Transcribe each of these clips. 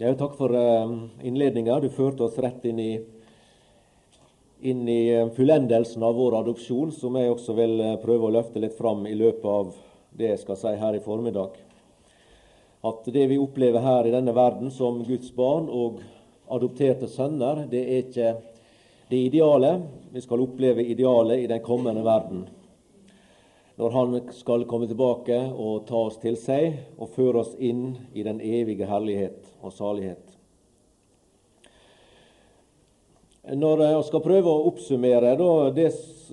Ja, takk for uh, innledninga. Du førte oss rett inn i, inn i uh, fullendelsen av vår adopsjon, som jeg også vil uh, prøve å løfte litt fram i løpet av det jeg skal si her i formiddag. At det vi opplever her i denne verden som Guds barn og adopterte sønner, det er ikke det ideale. Vi skal oppleve idealet i den kommende verden når Han skal komme tilbake og ta oss til seg og føre oss inn i den evige herlighet og salighet. Når jeg skal prøve å oppsummere det,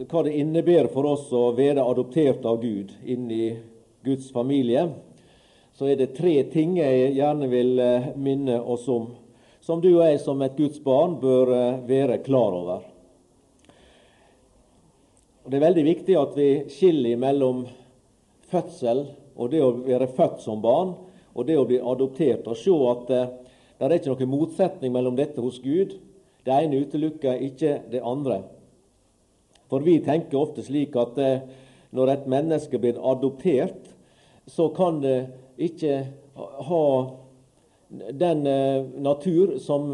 hva det innebærer for oss å være adoptert av Gud inn i Guds familie, så er det tre ting jeg gjerne vil eh, minne oss om, som du og jeg som et Guds barn bør eh, være klar over. Og Det er veldig viktig at vi skiller mellom fødsel og det å være født som barn, og det å bli adoptert. Og se at eh, det er ikke noen motsetning mellom dette hos Gud. Det ene utelukker ikke det andre. For vi tenker ofte slik at eh, når et menneske blir adoptert, så kan det ikke ha den eh, natur som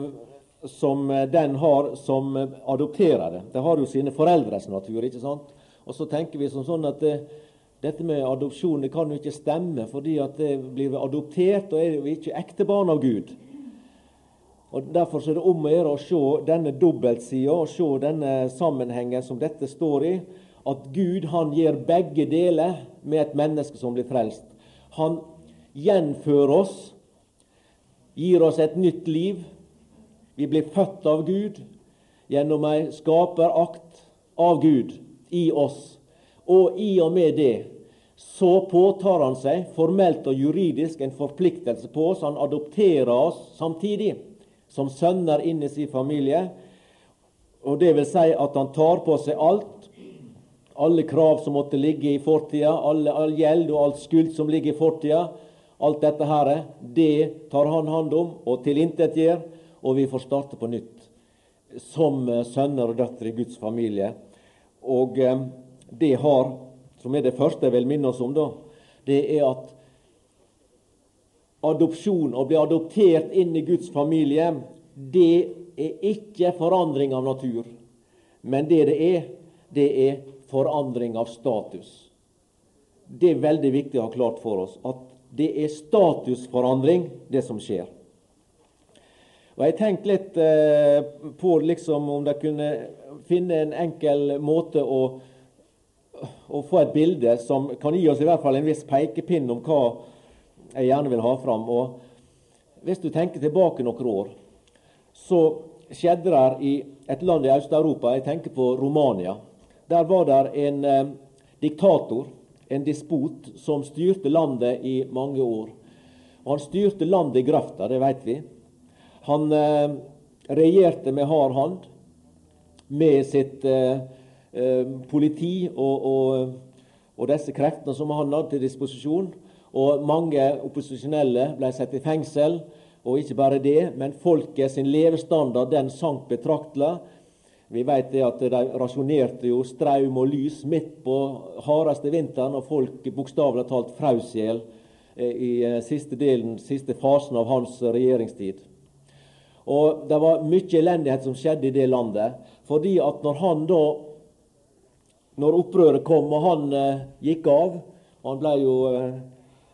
som eh, den har som eh, adopterer det. Det har jo sine foreldres natur. ikke sant? Og så tenker vi som sånn at eh, dette med adopsjon det kan jo ikke stemme, fordi at det blir adoptert, og er jo ikke ekte barn av Gud. Og Derfor er det om å gjøre å se denne dobbeltsida og se denne sammenhengen som dette står i. At Gud han gjør begge deler med et menneske som blir frelst. Han gjenfører oss, gir oss et nytt liv, vi blir født av Gud gjennom ei skaperakt av Gud i oss. Og i og med det så påtar han seg formelt og juridisk en forpliktelse på oss. Han adopterer oss samtidig som sønner inn i sin familie. Og det vil si at han tar på seg alt. Alle krav som måtte ligge i fortida, all gjeld og all skyld som ligger i fortida. Alt dette her, det tar han hånd om og tilintetgjør og vi får starte på nytt som eh, sønner og døtre i Guds familie. Og eh, det har, som er det første jeg vil minne oss om, da, det er at adopsjon, å bli adoptert inn i Guds familie, det er ikke forandring av natur. Men det det er, det er forandring av status. Det er veldig viktig å ha klart for oss at det er statusforandring, det som skjer. Og Jeg tenkte litt eh, på liksom, om de kunne finne en enkel måte å, å, få et bilde som kan gi oss i hvert fall en viss pekepinn om hva jeg gjerne vil ha fram. Og Hvis du tenker tilbake noen år, så skjedde det i et land i Øst-Europa, jeg tenker på Romania. Der var det en eh, diktator, en dispot, som styrte landet i mange år. Og Han styrte landet i grøfta, det vet vi. Han eh, regjerte med hard hand med sitt eh, eh, politi og, og, og, disse kreftene som han hadde til disposisjon. Og mange opposisjonelle ble satt i fengsel. Og ikke bare det, men folket sin levestandard den sank betraktelig. Vi vet at de rasjonerte jo strøm og lys midt på hardeste vinteren, og folk bokstavelig talt frøs i hjel eh, i eh, siste fasen av hans regjeringstid. Og det var mye elendighet som skjedde i det landet. Fordi at når han da Når opprøret kom og han eh, gikk av Han ble jo eh,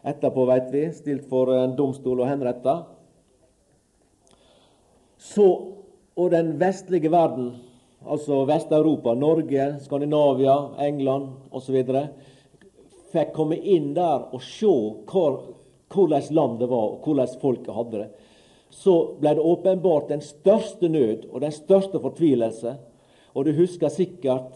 etterpå, veit vi, stilt for en domstol og henretta. Så Og den vestlige verden, altså Vest-Europa, Norge, Skandinavia, England osv., fikk komme inn der og se hvordan landet var, og hvordan folket hadde det så ble det åpenbart den største nød og den største fortvilelse. Og du husker sikkert,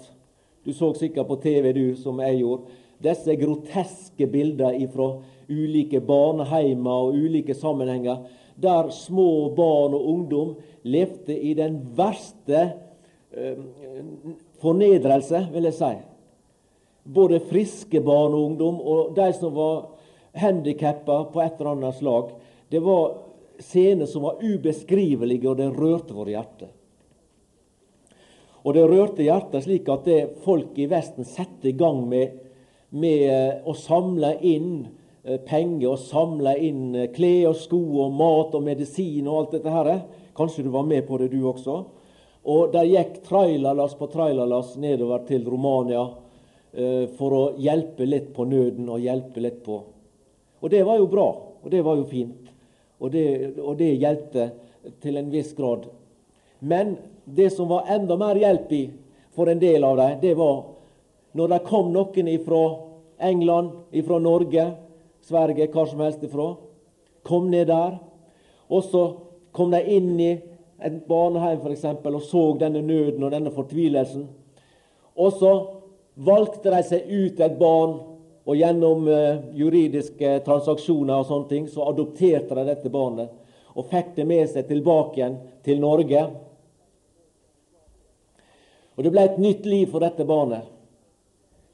du så sikkert på TV, du som jeg gjorde, disse groteske bilder fra ulike barneheimer og ulike sammenhenger, der små barn og ungdom levde i den verste eh, fornedrelse, vil jeg si. Både friske barn og ungdom og de som var handikappa på et eller annet slag. Det var scener som var ubeskrivelige, og det rørte våre hjerter. Og det rørte hjertet slik at det folk i Vesten satte i gang med, med eh, å samle inn eh, penger og samle inn eh, klær og sko og mat og medisin og alt dette her. Kanskje du var med på det, du også. Og der gikk trailerlass på trailerlass nedover til Romania for å hjelpe litt på nøden og hjelpe litt på Og det var jo bra, og det var jo fint. Og det, og det hjelpte til en viss grad. Men det som var enda mer hjelp i for en del av dem, det var når det kom noen fra England, fra Norge, Sverige, hva som helst ifra. Kom ned der. Og så kom de inn i et barnehjem eksempel, og så denne nøden og denne fortvilelsen. Og så valgte de seg ut et barn, og gjennom uh, juridiske transaksjoner og sånne ting, så adopterte de dette barnet og fikk det med seg tilbake igjen til Norge. Og Det ble et nytt liv for dette barnet.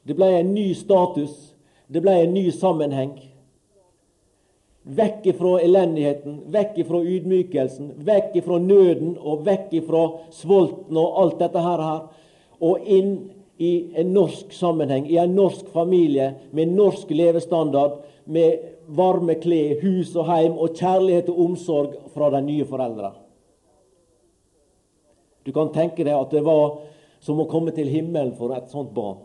Det ble en ny status, det ble en ny sammenheng. Vekk ifra elendigheten, vekk ifra ydmykelsen, vekk ifra nøden og vekk ifra svolten og alt dette her, og inn i en norsk sammenheng, i en norsk familie med norsk levestandard, med varme klær, hus og heim og kjærlighet og omsorg fra de nye foreldrene. Du kan tenke deg at det var som å komme til himmelen for et sånt barn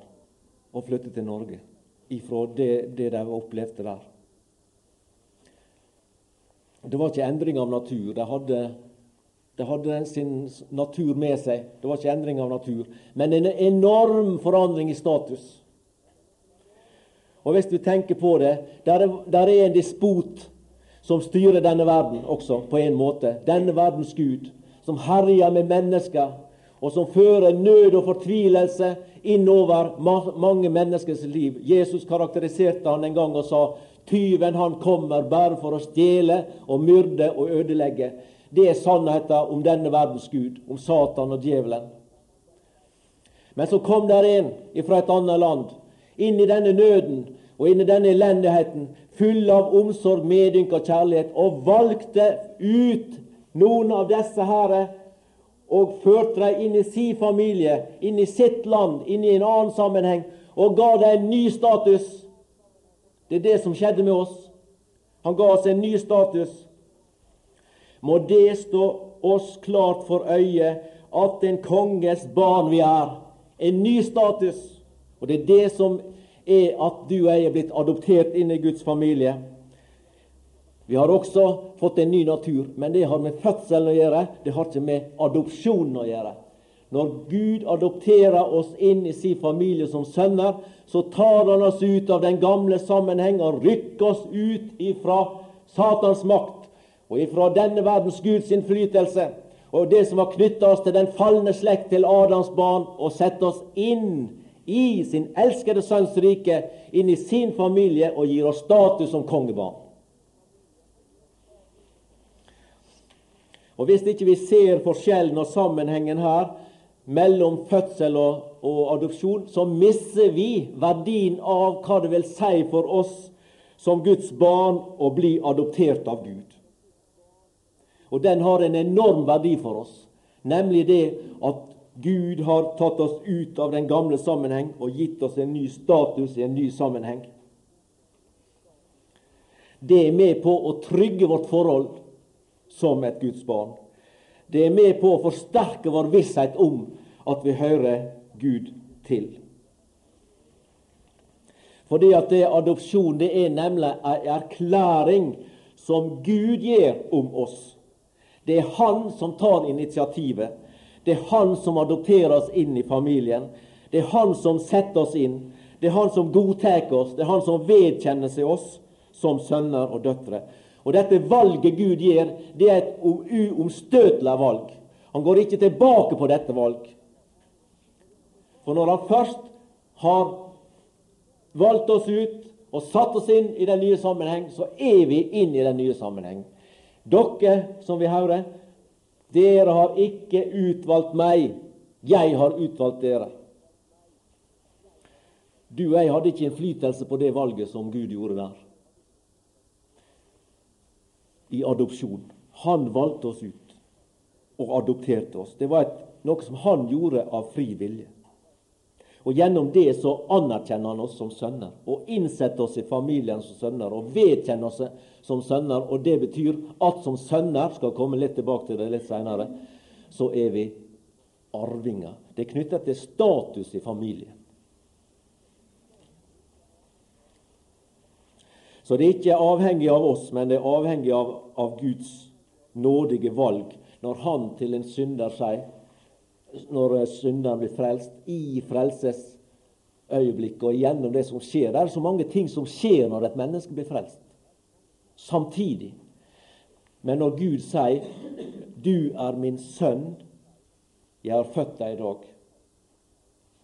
og flytte til Norge ifra det, det de opplevde der. Det var ikke endring av natur. De hadde, de hadde sin natur med seg. Det var ikke endring av natur, men en enorm forandring i status. Og hvis du tenker på det, der er, der er en despot som styrer denne verden også, på en måte. Denne verdens Gud, som herjer med mennesker, og som fører nød og fortvilelse innover mange menneskers liv. Jesus karakteriserte han en gang og sa tyven han kommer bare for å stjele og myrde og ødelegge. Det er sannheten om denne verdens Gud, om Satan og djevelen. Men så kom der en fra et annet land, inn i denne nøden og inn i denne elendigheten, full av omsorg, medynk og kjærlighet, og valgte ut noen av disse herre og førte dem inn i sin familie, inn i sitt land, inn i en annen sammenheng, og ga dem en ny status. Det er det som skjedde med oss. Han ga oss en ny status. Må det stå oss klart for øyet at en konges barn vi er. En ny status. Og det er det som er at du og jeg er blitt adoptert inn i Guds familie. Vi har også fått en ny natur, men det har med fødselen å gjøre. Det har ikke med adopsjonen å gjøre. Når Gud adopterer oss inn i sin familie som sønner, så tar Han oss ut av den gamle sammenheng og rykker oss ut ifra Satans makt og ifra denne verdens Guds innflytelse og det som har knytta oss til den falne slekt, til Adams barn, og sett oss inn i sin elskede sønns rike, inn i sin familie, og gir oss status som kongebarn. Og Hvis ikke vi ser forskjellen og sammenhengen her mellom fødsel og, og, adopsjon, så mister vi verdien av hva det vil si for oss som Guds barn å bli adoptert av Gud. Og den har en enorm verdi for oss, nemlig det at Gud har tatt oss ut av den gamle sammenheng og gitt oss en ny status i en ny sammenheng. Det er med på å trygge vårt forhold som et Guds barn. Det er med på å forsterke vår visshet om at vi hører Gud til. Fordi at det adopsjon det er nemlig en erklæring som Gud gir om oss. Det er Han som tar initiativet. Det er Han som adopterer oss inn i familien. Det er Han som setter oss inn. Det er Han som godtar oss. Det er Han som vedkjenner seg oss som sønner og døtre. Og dette valget Gud gjør, det er et uomstøtelig valg. Han går ikke tilbake på dette valg. For når han først har valgt oss ut og satt oss inn i den nye sammenheng, så er vi inn i den nye sammenheng. Dere, som vi hører, dere har ikke utvalgt meg, jeg har utvalgt dere. Du og jeg hadde ikke innflytelse på det valget som Gud gjorde der i adopsjon. Han valgte oss ut og adopterte oss. Det var et, noe som han gjorde av fri vilje. Og Gjennom det så anerkjenner han oss som sønner, og innsetter oss i familien som sønner, og vedkjenner oss som sønner. Og det betyr at som sønner, skal komme litt tilbake til det litt senere, så er vi arvinger. Det er knyttet til status i familien. Så det er ikke avhengig av oss, men det er avhengig av, av Guds nådige valg når Han til en synder sier når synderen blir frelst, i frelsesøyeblikket og gjennom det som skjer. Det er så mange ting som skjer når et menneske blir frelst, samtidig. Men når Gud sier 'Du er min sønn, jeg har født deg i dag',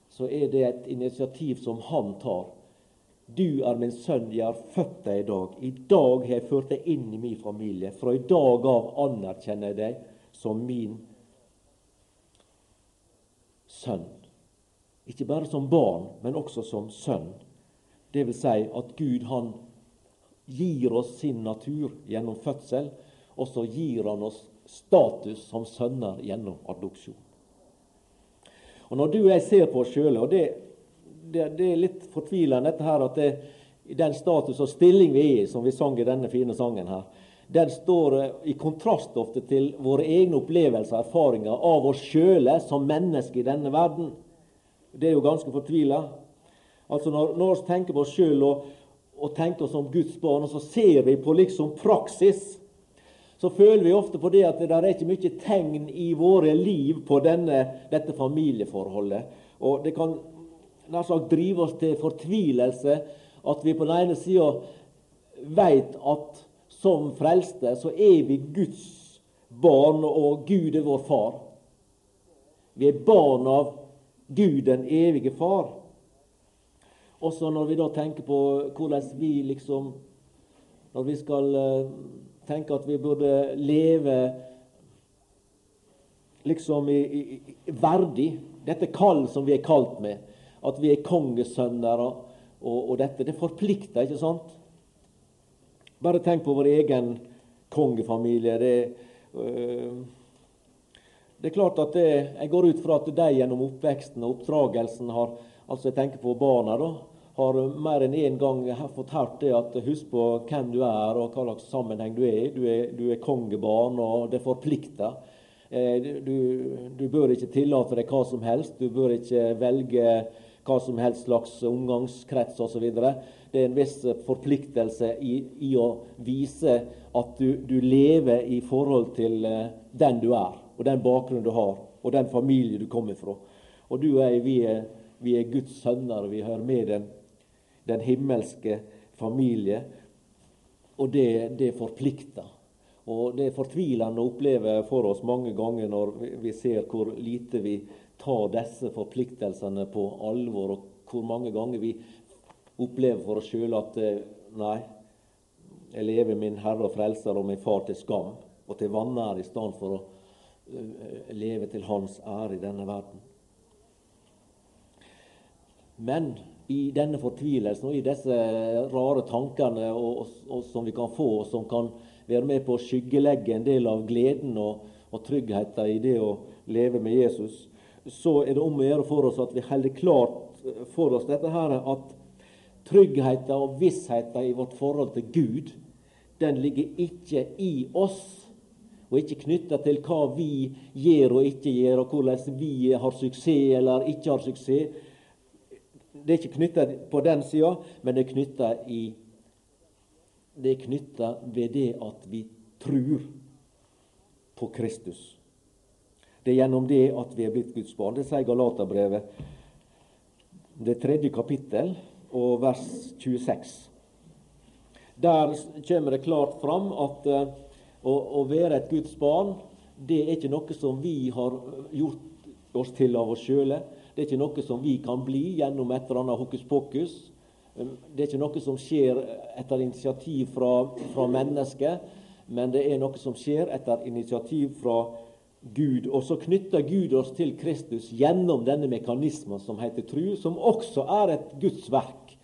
så er det et initiativ som han tar. Du er min sønn, jeg har født deg i dag. I dag har jeg ført deg inn i min familie. Fra i dag av anerkjenner jeg deg som min sønn. Ikke bare som barn, men også som sønn. Det vil si at Gud han gir oss sin natur gjennom fødsel, og så gir han oss status som sønner gjennom adopsjon. Og Når du og jeg ser på oss sjøle, og det, det, det, er litt fortvilende dette her, at det, i den status og stilling vi er i, som vi sang i denne fine sangen her, den står eh, i kontrast ofte til våre egne opplevelser og erfaringer av oss sjøle som mennesker i denne verden. Det er jo ganske fortvila. Altså når, når vi tenker på oss sjøl og, og, tenker oss som Guds barn, og så ser vi på liksom praksis, så føler vi ofte på det at det er ikke mye tegn i våre liv på denne, dette familieforholdet. Og det kan nær sagt drive oss til fortvilelse at vi på den ene sida veit at som frelste, så er vi Guds barn, og Gud er vår far. Vi er barn av Gud, den evige far. Også når vi da tenker på hvordan vi liksom Når vi skal uh, tenke at vi burde leve liksom i, i verdig dette kall som vi er kalt med, at vi er kongesønner og, og, og dette, det forplikter, ikke sant? Bare tenk på vår egen kongefamilie. Det, øh, det er klart at det, Jeg går ut fra at de gjennom oppveksten og oppdragelsen har altså jeg tenker på barna da, har mer enn én en gang fått hørt det at husk på hvem du er og hva slags sammenheng du er i. Du du er kongebarn, og det forplikter. Eh, du, du, bør ikke tillate deg hva som helst. Du bør ikke velge hva som helst slags omgangskrets osv. Det er en viss forpliktelse i, i å vise at du, du, lever i forhold til uh, den du er, og den bakgrunnen du har, og den familie du kommer fra. Og du og jeg, vi er, vi er Guds sønner, vi hører med den, den himmelske familie. Og det, det forplikter. Og det er fortvilende å oppleve for oss mange ganger når vi ser hvor lite vi tar disse forpliktelsene på alvor, og hvor mange ganger vi opplever for oss sjøl at eh, nei, jeg lever min Herre og Frelser og min Far til skam og til vanære i stedet for å uh, leve til Hans ære i denne verden. Men i denne fortvilelsen og i disse rare tankene og, og, og, som vi kan få, og som kan være med på å skyggelegge en del av gleden og, og tryggheten i det å leve med Jesus, så er det om å gjøre for oss at vi holder klart for oss dette her, at tryggheten og vissheten i vårt forhold til Gud, den ligger ikke i oss, og ikke knytta til hva vi gjør og ikke gjør, og hvordan vi har suksess eller ikke har suksess. Det er ikke knytta på den sida, men det er knytta i Det er knytta ved det at vi tror på Kristus. Det er gjennom det at vi er blitt Guds barn. Det sier Galaterbrevet, det tredje kapittel, og vers 26. Der kommer det klart fram at uh, å, å, være et Guds barn, det er ikke noe som vi har gjort oss til av oss sjøle. Det er ikke noe som vi kan bli gjennom et eller annet hokus pokus. Um, det er ikke noe som skjer etter initiativ fra, fra mennesket, men det er noe som skjer etter initiativ fra mennesket Gud, og så knytter Gud oss til Kristus gjennom denne mekanismen som heter tru, som også er et Guds verk.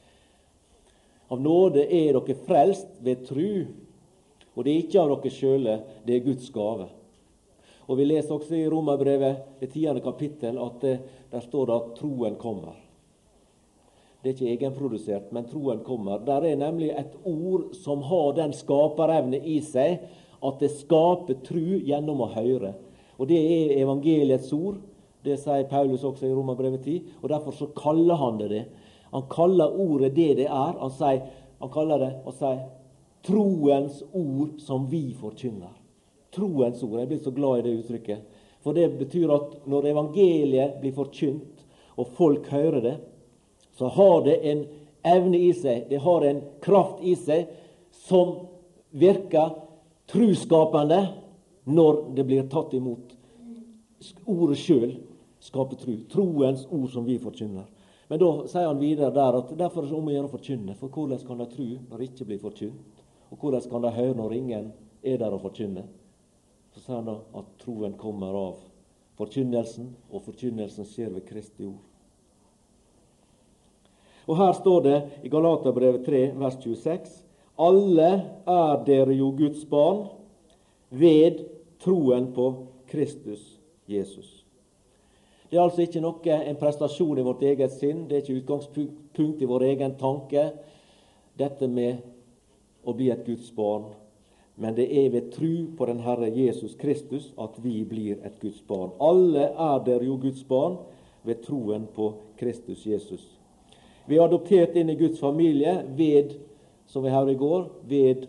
Av nåde er dere frelst ved tru, og det er ikke av dere sjøle, det er Guds gave. Og Vi leser også i Romerbrevet, det tiende kapittel, at det, der står det at troen kommer. Det er ikke egenprodusert, men troen kommer. Der er nemlig et ord som har den skaperevne i seg at det skaper tru gjennom å høre. Og Det er evangeliets ord. Det sier Paulus også i Romerbrevet 10. Og Derfor så kaller han det det. Han kaller ordet det det er. Han, sier, han kaller det og sier troens ord som vi forkynner. Troens ord. Jeg blir så glad i det uttrykket. For det betyr at når evangeliet blir forkynt, og folk hører det, så har det en evne i seg, det har en kraft i seg, som virker truskapende når det blir tatt imot. Ordet sjøl skaper tru. Troens ord som vi forkynner. Men da sier han videre der at derfor er det om å gjøre å forkynne. For hvordan kan de tru når det ikke blir forkynt? Og hvordan kan de høre når ingen er der å forkynne? Så sier han da at troen kommer av forkynnelsen, og forkynnelsen skjer ved Kristi ord. Og her står det i Galaterbrevet 3, vers 26.: Alle er dere jo Guds barn ved troen på Kristus Jesus. Det er altså ikke noe, en prestasjon i vårt eget sinn, det er ikke utgangspunkt i vår egen tanke, dette med å bli et Guds barn. Men det er ved tru på den Herre Jesus Kristus at vi blir et Guds barn. Alle er dere jo Guds barn ved troen på Kristus Jesus. Vi er adoptert inn i Guds familie ved, som vi hørte i går, ved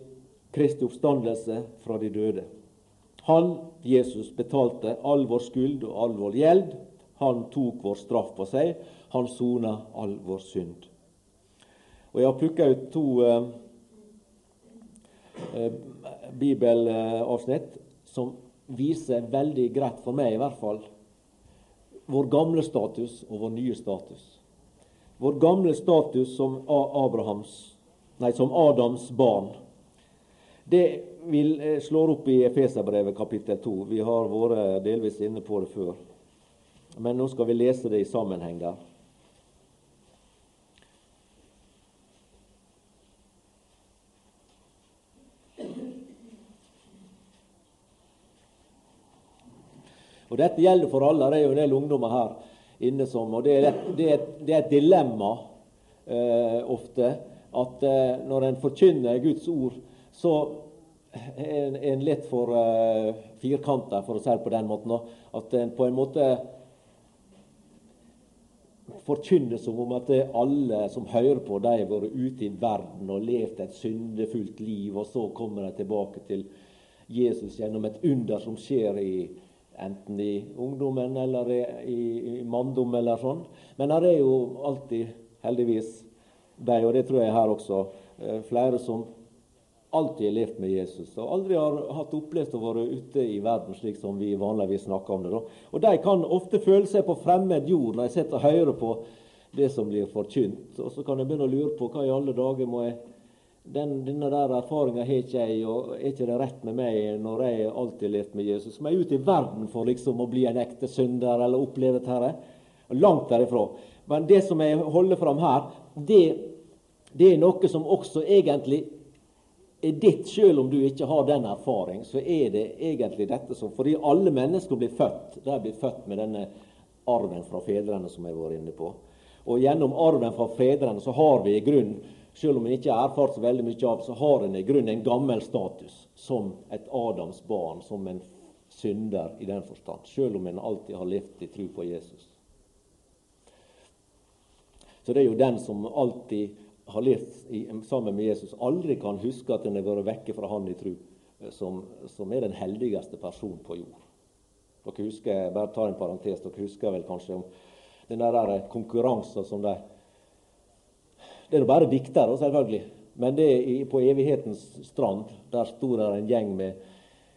Kristi oppstandelse fra de døde. Han, Jesus, betalte all vår skyld og all vår gjeld. Han tok vår straff på seg. Han sona all vår synd. Og Jeg har plukka ut to eh, eh, bibelavsnitt som viser veldig greit, for meg i hvert fall, vår gamle status og vår nye status vår gamle status som, Abrahams, nei, som Adams barn. Det vil eh, slår opp i Efeserbrevet kapittel 2. Vi har vært delvis inne på det før. Men nå skal vi lese det i sammenheng der. Og Dette gjelder for alle. Det er jo en del ungdommer her inne som og Det er et, det er et, det er et dilemma eh, ofte at eh, når en forkynner Guds ord, så er en litt for uh, firkanta, for å si det på den måten. At en på en måte forkynner som om at alle som hører på, de har vært ute i verden og levd et syndefullt liv, og så kommer de tilbake til Jesus gjennom et under som skjer i enten i ungdommen eller i, i, i manndom eller sånn. Men det er jo alltid, heldigvis, de, og det tror jeg her også, eh, flere som alltid har levd med Jesus og aldri har hatt opplevd å være ute i verden slik som vi vanligvis snakker om det. Da. Og De kan ofte føle seg på fremmed jord når jeg sitter og hører på det som blir forkynt. Og så kan jeg begynne å lure på hva i alle dager må jeg den, denne der erfaringa har ikke jeg, og er ikke det rett med meg når jeg alltid har levd med Jesus? Må jeg ut i verden for liksom å bli en ekte synder eller oppleve dette? Langt derifra. Men det som jeg holder fram her, det, det er noe som også egentlig er ditt, selv om du ikke har den erfaring. Så er det egentlig dette som Fordi alle mennesker blir født. De blir født med denne arven fra fedrene som jeg var inne på. Og gjennom arven fra fedrene så har vi i grunn, selv om en ikke har erfart så veldig mye av, så har en i grunn en gammel status som et Adams barn, som en synder i den forstand. Selv om en alltid har levd i tro på Jesus. Så det er jo den som alltid har levd sammen med Jesus, aldri kan huske at en har vært vekke fra han i tro, eh, som, som, er den heldigste personen på jord. Dere husker, bare ta en parentes, dere husker vel kanskje om den der konkurransen som de det er jo bare diktere, selvfølgelig. Men det er på evighetens strand. Der sto det en gjeng med,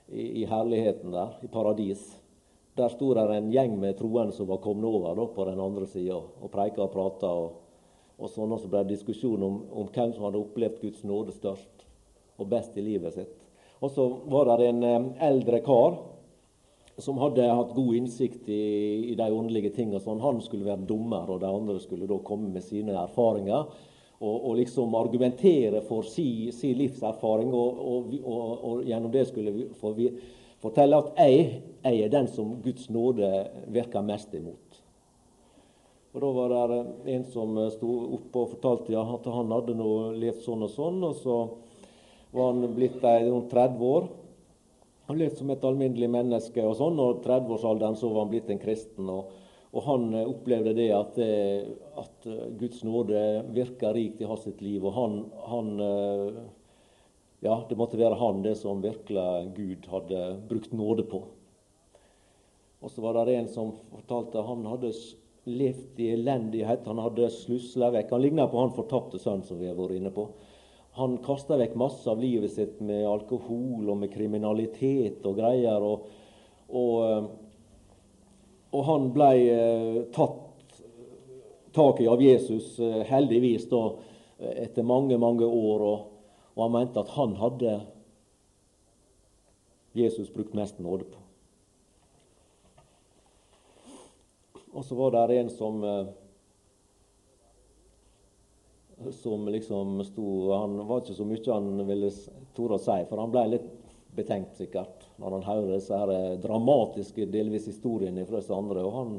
i, i, herligheten der, i paradis. Der sto det en gjeng med troende som var kommet over da, på den andre sida og preika og prata. Og, og sånn også ble det diskusjon om, om, hvem som hadde opplevd Guds nåde størst og best i livet sitt. Og så var det en eldre kar som hadde hatt god innsikt i, i de åndelige tingene. Sånn. Han skulle være dommer, og de andre skulle da komme med sine erfaringer og, og liksom argumentere for sin si livserfaring, og, og, og, gjennom det skulle for vi fortelle at jeg, jeg, er den som Guds nåde virker mest imot. Og Da var det en som sto oppe og fortalte ja, at han hadde nå levd sånn og sånn. Og så var han blitt rundt 30 år. Han levde som et alminnelig menneske, og sånn, og 30-årsalderen så var han blitt en kristen. og og han opplevde det at, at, Guds nåde virka rikt i hans liv. Og han, han, Ja, det måtte være han det som virkelig Gud hadde brukt nåde på. Og så var det en som fortalte at han hadde levd i elendighet. Han hadde slusla vekk. Han ligna på han fortapte sønnen som vi har vært inne på. Han kasta vekk masse av livet sitt med alkohol og med kriminalitet og greier. Og, og, eh, og han blei eh, tatt tak i av Jesus, eh, heldigvis, da, etter mange, mange år. Og, og han mente at han hadde Jesus brukt mest nåde på. Og så var det en som som liksom sto Han var ikke så mye han ville tore å si, for han ble litt betenkt, sikkert, når han hører disse her dramatiske delvis historiene fra disse andre. Og han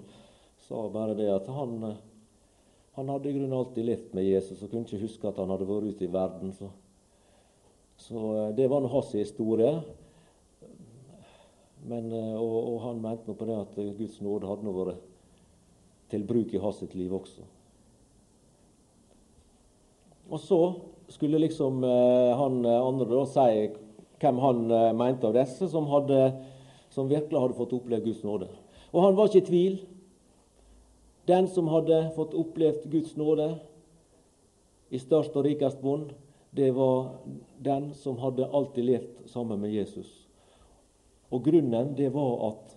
sa bare det at han, han hadde i grunnen alltid levd med Jesus og kunne ikke huske at han hadde vært ute i verden. Så, så eh, det var nå hans historie. Men, eh, og, og, han mente nå på det at Guds nåde hadde nå vært til bruk i hans liv også. Og så skulle liksom eh, han eh, andre da si hvem han eh, mente av disse som, hadde, som virkelig hadde fått oppleve Guds nåde. Og han var ikke i tvil. Den som hadde fått opplevd Guds nåde i størst og rikest bånd, det var den som hadde alltid levd sammen med Jesus. Og grunnen, det var at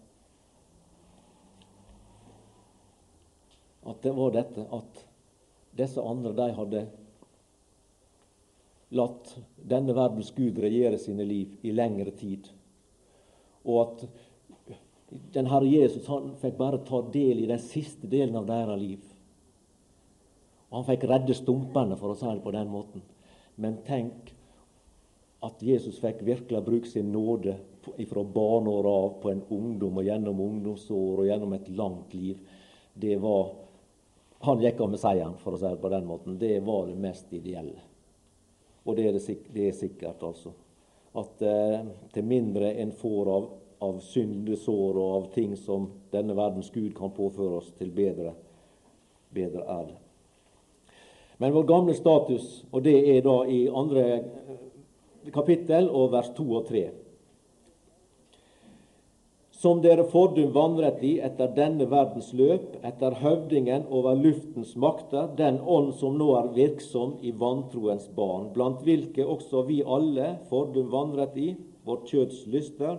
at det var dette at disse andre de hadde latt denne verdens Gud regjere sine liv i lengre tid. Og at den Herre Jesus han fikk bare ta del i den siste delen av deres liv. Og Han fikk redde stumpene, for å si det på den måten. Men tenk at Jesus fikk virkelig bruke sin nåde fra barneåra av på en ungdom og gjennom ungdomsår og gjennom et langt liv. Det var Han gikk av med seieren, for å si det på den måten. Det var det mest ideelle. Og det er, det, det er sikkert, altså. At eh, til mindre en får av, av syndesår og av ting som denne verdens Gud kan påføre oss, til bedre, bedre er det. Men vår gamle status, og det er da i andre eh, kapittel og vers 2 og 3 som dere fordum vandret i etter denne verdens løp, etter høvdingen over luftens makter, den ånd som nå er virksom i vantroens barn, blant hvilke også vi alle fordum vandret i, vårt kjøds lyster,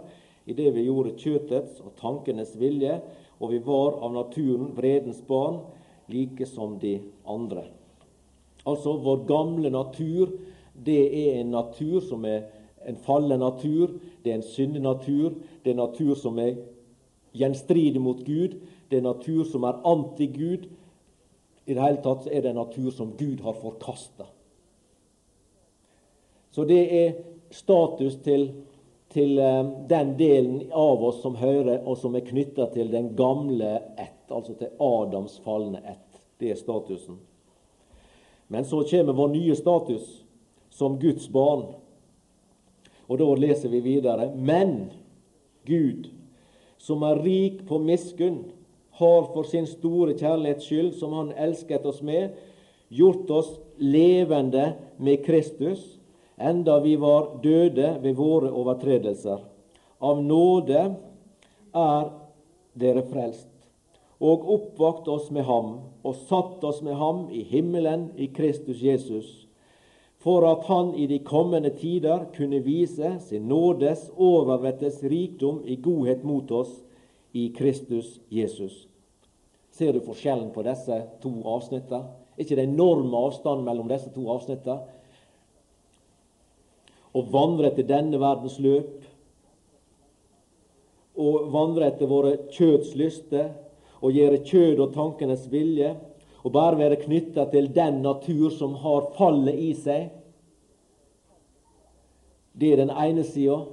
i det vi gjorde kjøtets og tankenes vilje, og vi var av naturen vredens barn, like som de andre. Altså, vår gamle natur, det er en natur som er en fallen natur, det er en syndenatur, det er natur som er gjenstridig mot Gud, det er natur som er anti-Gud. I det hele tatt er det en natur som Gud har forkasta. Så det er status til, til um, den delen av oss som hører, og som er knytta til den gamle ett, altså til Adams falne ett. Det er statusen. Men så kommer vår nye status som Guds barn. Og da leser vi videre. Men Gud, som er rik på miskunn, har for sin store kjærlighets skyld, som Han elsket oss med, gjort oss levende med Kristus, enda vi var døde ved våre overtredelser. Av nåde er dere frelst, og oppvakt oss med ham, og satt oss med ham i himmelen i Kristus Jesus for at han i de kommende tider kunne vise sin nådes overvettes rikdom i godhet mot oss i Kristus Jesus. Ser du forskjellen på disse to avsnittene? Er ikke det enorme avstand mellom disse to avsnittene? Å vandre etter denne verdens løp, å vandre etter våre kjøds lyster, å gjøre kjød og tankenes vilje, og bare være knytta til den natur som har fallet i seg. Det er den ene sida.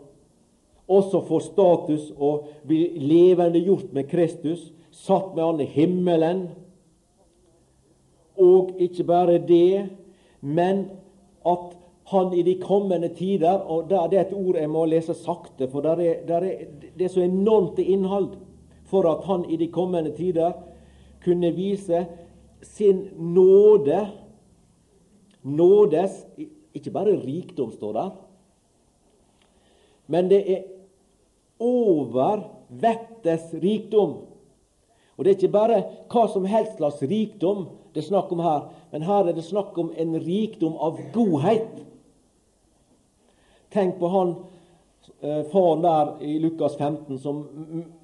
Også få status og bli levendegjort med Kristus, satt med Han i himmelen og ikke bare det, men at han i de kommende tider og Det er et ord jeg må lese sakte, for der er, der er, det er så enormt innhold for at han i de kommende tider kunne vise sin nåde Nådes Ikke bare rikdom, står der, men det er over vettets rikdom. Og Det er ikke bare hva som helst slags rikdom det er snakk om her, men her er det snakk om en rikdom av godhet. Tenk på han faren der i Lukas 15 som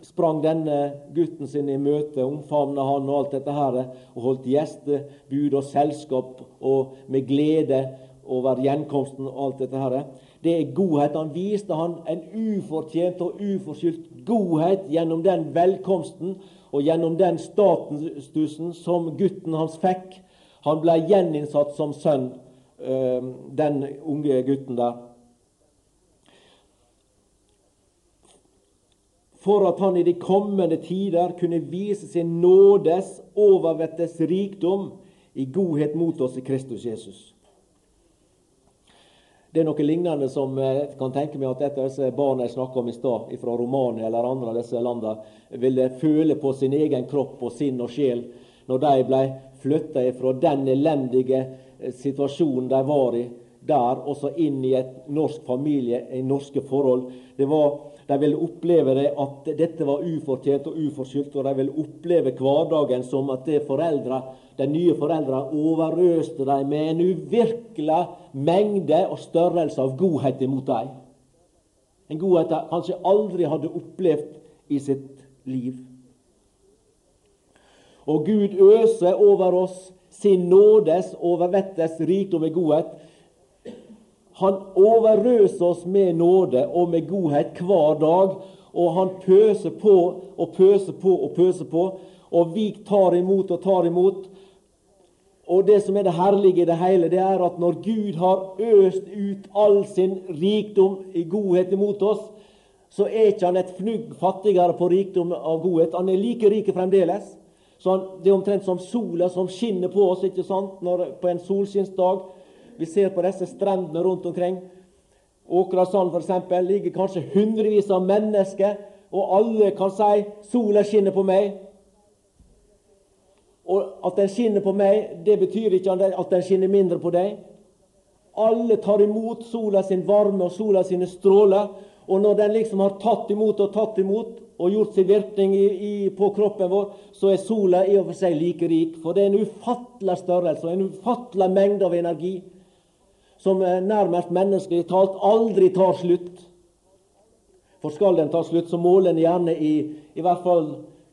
sprang denne gutten sin i møte, omfavna han og alt dette her, og holdt gjestebud og selskap og med glede over gjenkomsten og alt dette her. Det er godhet. Han viste han en ufortjent og uforskyldt godhet gjennom den velkomsten og gjennom den statusen som gutten hans fikk. Han ble gjeninnsatt som sønn, eh, den unge gutten der. For at han i de kommende tider kunne vise sin nådes overvettes rikdom i godhet mot oss i Kristus Jesus. Det er noe lignende som jeg kan tenke meg at et av disse barna jeg snakka om i stad, fra Romania eller andre av disse landene, ville føle på sin egen kropp og sinn og sjel når de ble flytta fra den elendige situasjonen de var i der, og så inn i et norsk familie, i norske forhold. Det var de ville oppleve det at dette var ufortjent og uforskyldt, og de ville oppleve hverdagen som at foreldre, de nye foreldrene overøste dem med en uvirkelig mengde og størrelse av godhet imot dem. En godhet de kanskje aldri hadde opplevd i sitt liv. Og Gud øser over oss sin nådes overvettes rikdom i godhet han overøser oss med nåde og med godhet hver dag. Og han pøser på og pøser på og pøser på. Og vi tar imot og tar imot. Og det som er det herlige i det hele, det er at når Gud har øst ut all sin rikdom i godhet imot oss, så er ikke han et fnugg fattigere på rikdom av godhet. Han er like rik fremdeles. Så han, Det er omtrent som sola som skinner på oss ikke sant? Når, på en solskinnsdag. Vi ser på disse strendene rundt omkring. Åkrasand f.eks. ligger kanskje hundrevis av mennesker, og alle kan si 'sola skinner på meg'. Og at den skinner på meg, det betyr ikke at den skinner mindre på deg. Alle tar imot sola sin varme og sola sine stråler. Og når den liksom har tatt imot og tatt imot og gjort sin virkning i, i, på kroppen vår, så er sola i og for seg like rik. For det er en ufattelig størrelse og en ufattelig mengde av energi som nærmest menneskelig talt aldri tar slutt. For skal den ta slutt, så måler den gjerne i i hvert fall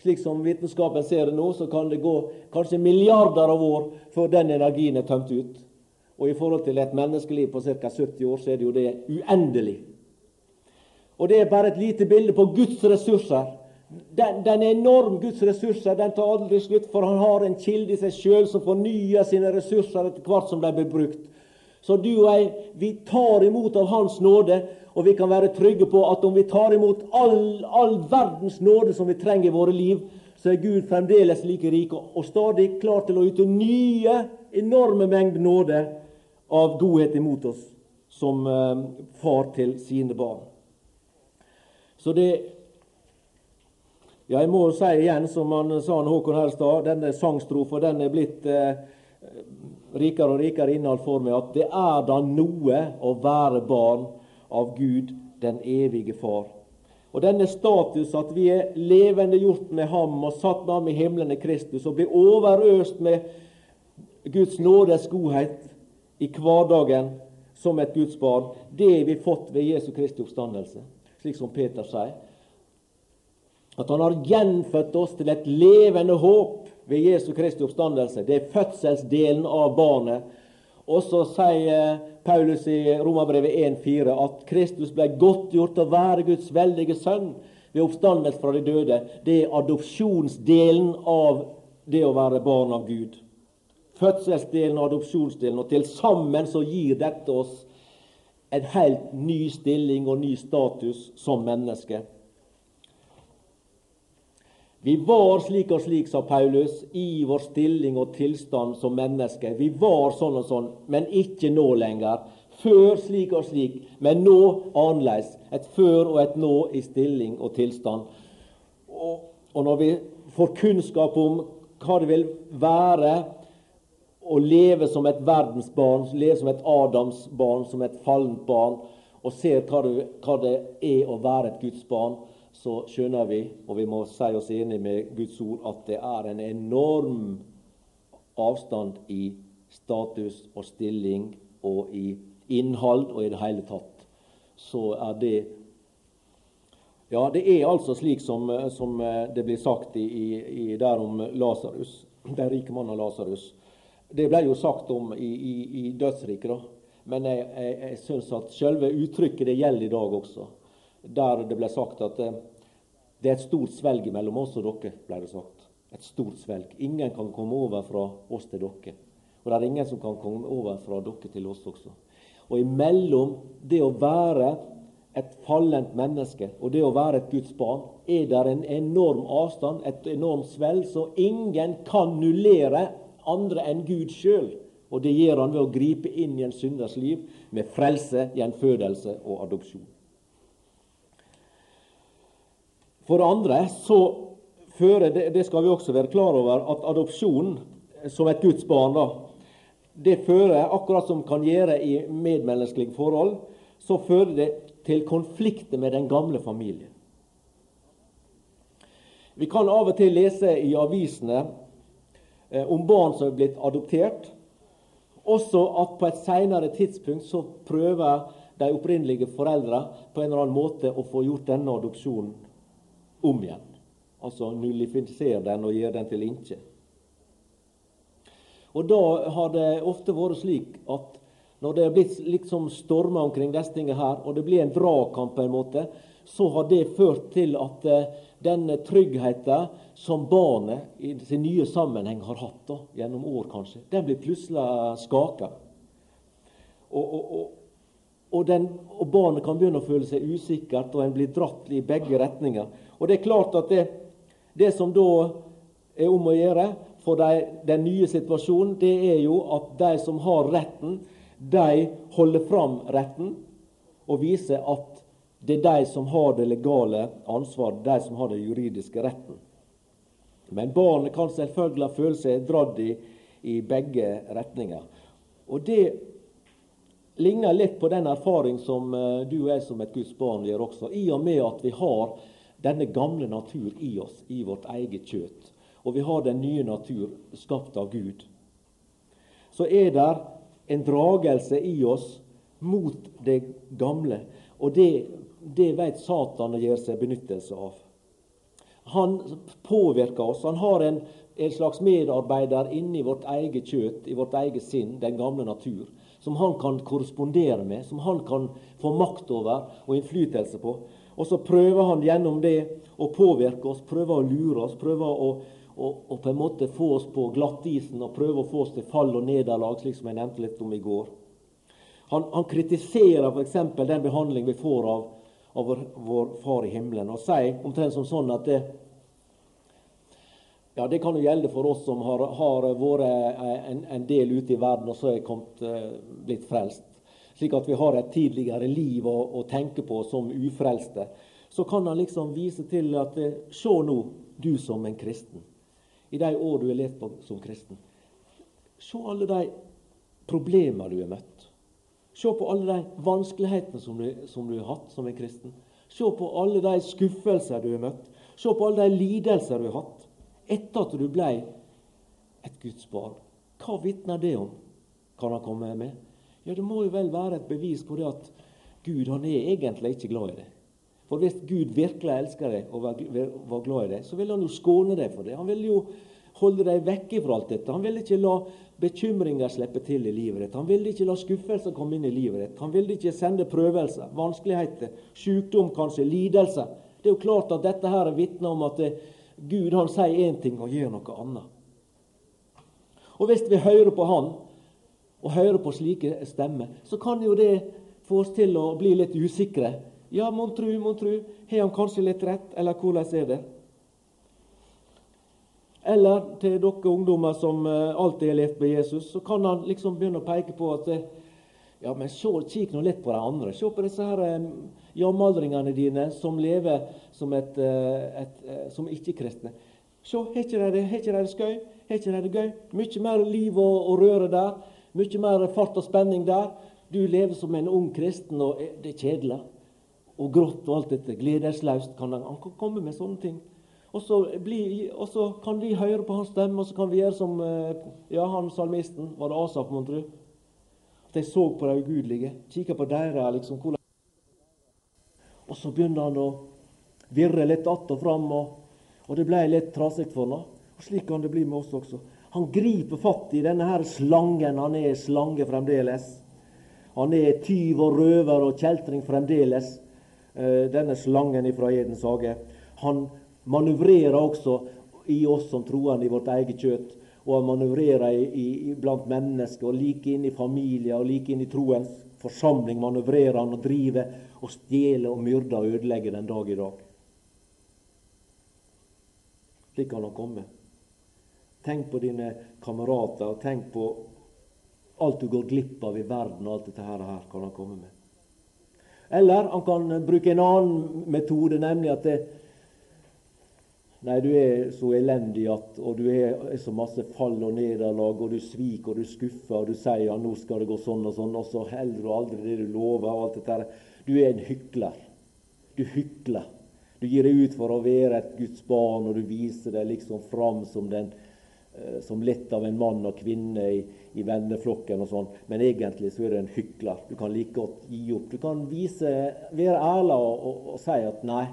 slik som vitenskapen ser det nå, så kan det gå kanskje milliarder av år før den energien er tømt ut. Og i forhold til et menneskeliv på ca. 70 år, så er det jo det uendelig. Og det er bare et lite bilde på Guds ressurser. Den, den er enorm, Guds ressurser. Den tar aldri slutt, for han har en kilde i seg sjøl som fornyer sine ressurser etter hvert som de blir brukt. Så du og jeg, vi tar imot av Hans nåde, og vi kan være trygge på at om vi tar imot all, all verdens nåde som vi trenger i våre liv, så er Gud fremdeles like rik og stadig klar til å yte nye, enorme mengder nåde av godhet imot oss som eh, far til sine barn. Så det Ja, jeg må si igjen, som han sa Håkon Helstad, denne sangstrofa den er blitt eh, rikere og rikere innhold for meg at det er da noe å være barn av Gud, den evige Far. Og denne status at vi er levende gjort med ham og satt med ham i himmelen i Kristus og blir overøst med Guds nådes godhet i hverdagen som et Guds barn, det har vi fått ved Jesu Kristi oppstandelse, slik som Peter sier. At han har gjenfødt oss til et levende håp ved Jesu Kristi oppstandelse. Det er fødselsdelen av barnet. Og så sier Paulus i Romerbrevet 1,4 at Kristus ble godtgjort å være Guds veldige sønn ved oppstandelse fra de døde. Det er adopsjonsdelen av det å være barn av Gud. Fødselsdelen og adopsjonsdelen. Og til sammen så gir dette oss en helt ny stilling og ny status som menneske. Vi var slik og slik, sa Paulus, i vår stilling og tilstand som mennesker. Vi var sånn og sånn, men ikke nå lenger. Før slik og slik, men nå annerledes. Et før og et nå i stilling og tilstand. Og, og når vi får kunnskap om hva det vil være å leve som et verdensbarn, leve som et Adamsbarn, som et fallent barn, og ser hva det, hva det er å være et Guds barn, så skjønner vi, og vi må si oss enig med Guds ord, at det er en enorm avstand i status og stilling og i innhold og i det hele tatt. Så er det Ja, det er altså slik som, som det blir sagt i, i, der om Lasarus, den rike mannen Lasarus. Det ble jo sagt om i, i, i dødsriket, da. Men jeg, jeg, jeg syns at selve uttrykket det gjelder i dag også. Der det ble sagt at eh, det er et stort svelg mellom oss og dere, ble det sagt. Et stort svelg. Ingen kan komme over fra oss til dere. Og det er ingen som kan komme over fra dere til oss også. Og imellom det å være et fallent menneske og det å være et Guds barn, er det en enorm avstand, et enormt svelg, så ingen kan nullere andre enn Gud sjøl. Og det gjør han ved å gripe inn i en synders liv med frelse, gjenfødelse og adopsjon. For det andre så fører det, det skal vi også være klar over, at adopsjon som et Guds barn da, det fører, akkurat som kan gjøre i medmenneskelige forhold, så fører det til konflikter med den gamle familien. Vi kan av og til lese i avisene eh, om barn som er blitt adoptert. Også at på et senere tidspunkt så prøver de opprinnelige foreldre på en eller annen måte å få gjort denne adopsjonen om igjen. Altså nullifisere den og gjør den til innkje. Og da har det ofte vært slik at når det er blitt liksom stormer omkring disse her, og det blir en dragkamp på en måte, så har det ført til at uh, den tryggheten som barnet i sin nye sammenheng har hatt da, gjennom år, kanskje, den blir plutselig skaka. Og, og, og, og, og, barnet kan begynne å føle seg usikkert, og en blir dratt i begge retninger. Og det er klart at det, det som da er om å gjøre for de, den nye situasjonen, det er jo at de som har retten, de holder fram retten og viser at det er de som har det legale ansvaret, de som har den juridiske retten. Men barnet kan selvfølgelig føle seg dratt i, i begge retninger. Og det ligner litt på den erfaring som uh, du og jeg som et Guds barn gjør også, i og med at vi har denne gamle natur i oss, i vårt eget kjøtt. Og vi har den nye natur skapt av Gud. Så er det en dragelse i oss mot det gamle. Og det, det vet Satan å gjøre seg benyttelse av. Han påvirker oss. Han har en, en slags medarbeider inni vårt eget kjøtt, i vårt eget sinn, den gamle natur, som han kan korrespondere med, som han kan få makt over og innflytelse på. Og så prøver han gjennom det å påvirke oss, prøver å lure oss, prøver å, å, å på en måte få oss på glattisen og prøver å få oss til fall og nederlag, slik som jeg nevnte litt om i går. Han, han kritiserer f.eks. den behandling vi får av, av vår, vår, Far i himmelen, og sier omtrent som sånn at det, ja, Det kan jo gjelde for oss som har, har vært en, en, del ute i verden og så er kommet, eh, blitt frelst slik at vi har et tidligere liv å, å tenke på som ufrelste, så kan han liksom vise til at eh, Se nå, du som en kristen, i de år du har levd på som kristen. Se alle de problemer du har møtt. Se på alle de vanskelighetene som du, som du har hatt som en kristen. Se på alle de skuffelser du har møtt. Se på alle de lidelser du har hatt etter at du ble et Guds barn. Hva vitner det om? Kan han komme med? Ja, det må jo vel være et bevis på det at Gud han er egentlig ikke glad i det. For hvis Gud virkelig elsker deg og var glad i deg, så vil han jo skåne deg for det. Han vil jo holde deg vekke fra alt dette. Han vil ikke la bekymringer slippe til i livet ditt. Han vil ikke la skuffelser komme inn i livet ditt. Han vil ikke sende prøvelser, vanskeligheter, sykdom kanskje, lidelse. Det er jo klart at dette her vitner om at eh, Gud han sier én ting og gjør noe annet. Og hvis vi hører på Han, og hører på slike stemmer, så kan jo det få oss til å bli litt usikre. Ja, mon tru, mon tru, har han kanskje litt rett, eller hvordan er det? eller til dere ungdommer som eh, alltid har levd med Jesus, så kan han liksom begynne å peke på at ja, men se, Kikk nå litt på de andre. Se på disse her um, jamaldringene dine som lever som, som ikke-kristne. Se, har ikke de det skøy? Har ikke de det gøy? Mye mer liv og, og røre der. Mye mer fart og spenning der. Du lever som en ung kristen, og det er kjedelig. Og grått og alt dette. Gledesløst kan han, han kan komme med sånne ting. Og så, bli, og så, kan vi høre på hans stemme, og så kan vi gjøre som ja, han salmisten. Var det Asaf, mon tru? At de så på de ugudelige. Kikka på deres liksom, hvordan Og så begynner han å virre litt att og fram, og, og det ble litt trasig for ham. Og Slik kan det bli med oss også. Han griper fatt i denne her slangen. Han er slange fremdeles. Han er tyv og røver og kjeltring fremdeles, eh, denne slangen fra Edens hage. Han manøvrerer også i oss som troende i vårt eget kjøtt. Og han manøvrerer i, i, blant mennesker, og like inn i familier og like inn i troens forsamling manøvrerer han og driver og stjeler og myrder og ødelegger den dag i dag. Slik kan han komme. Tenk på dine kamerater, og tenk på alt du går glipp av i verden. og alt dette her, her kan han komme med. Eller han kan bruke en annen metode, nemlig at det, Nei, du er så elendig at, og du er, så masse fall og nederlag, og du sviker og du skuffer, og du sier ja, nå skal det gå sånn og sånn, og så holder du aldri det du lover. og alt dette. Du er en hykler. Du hykler. Du gir deg ut for å være et Guds barn, og du viser deg liksom fram som, den, som lett av en mann og kvinne i, i venneflokken og sånn, men egentlig så er du en hykler. Du kan like godt gi opp. Du kan vise, være ærlig og, og, og si at nei,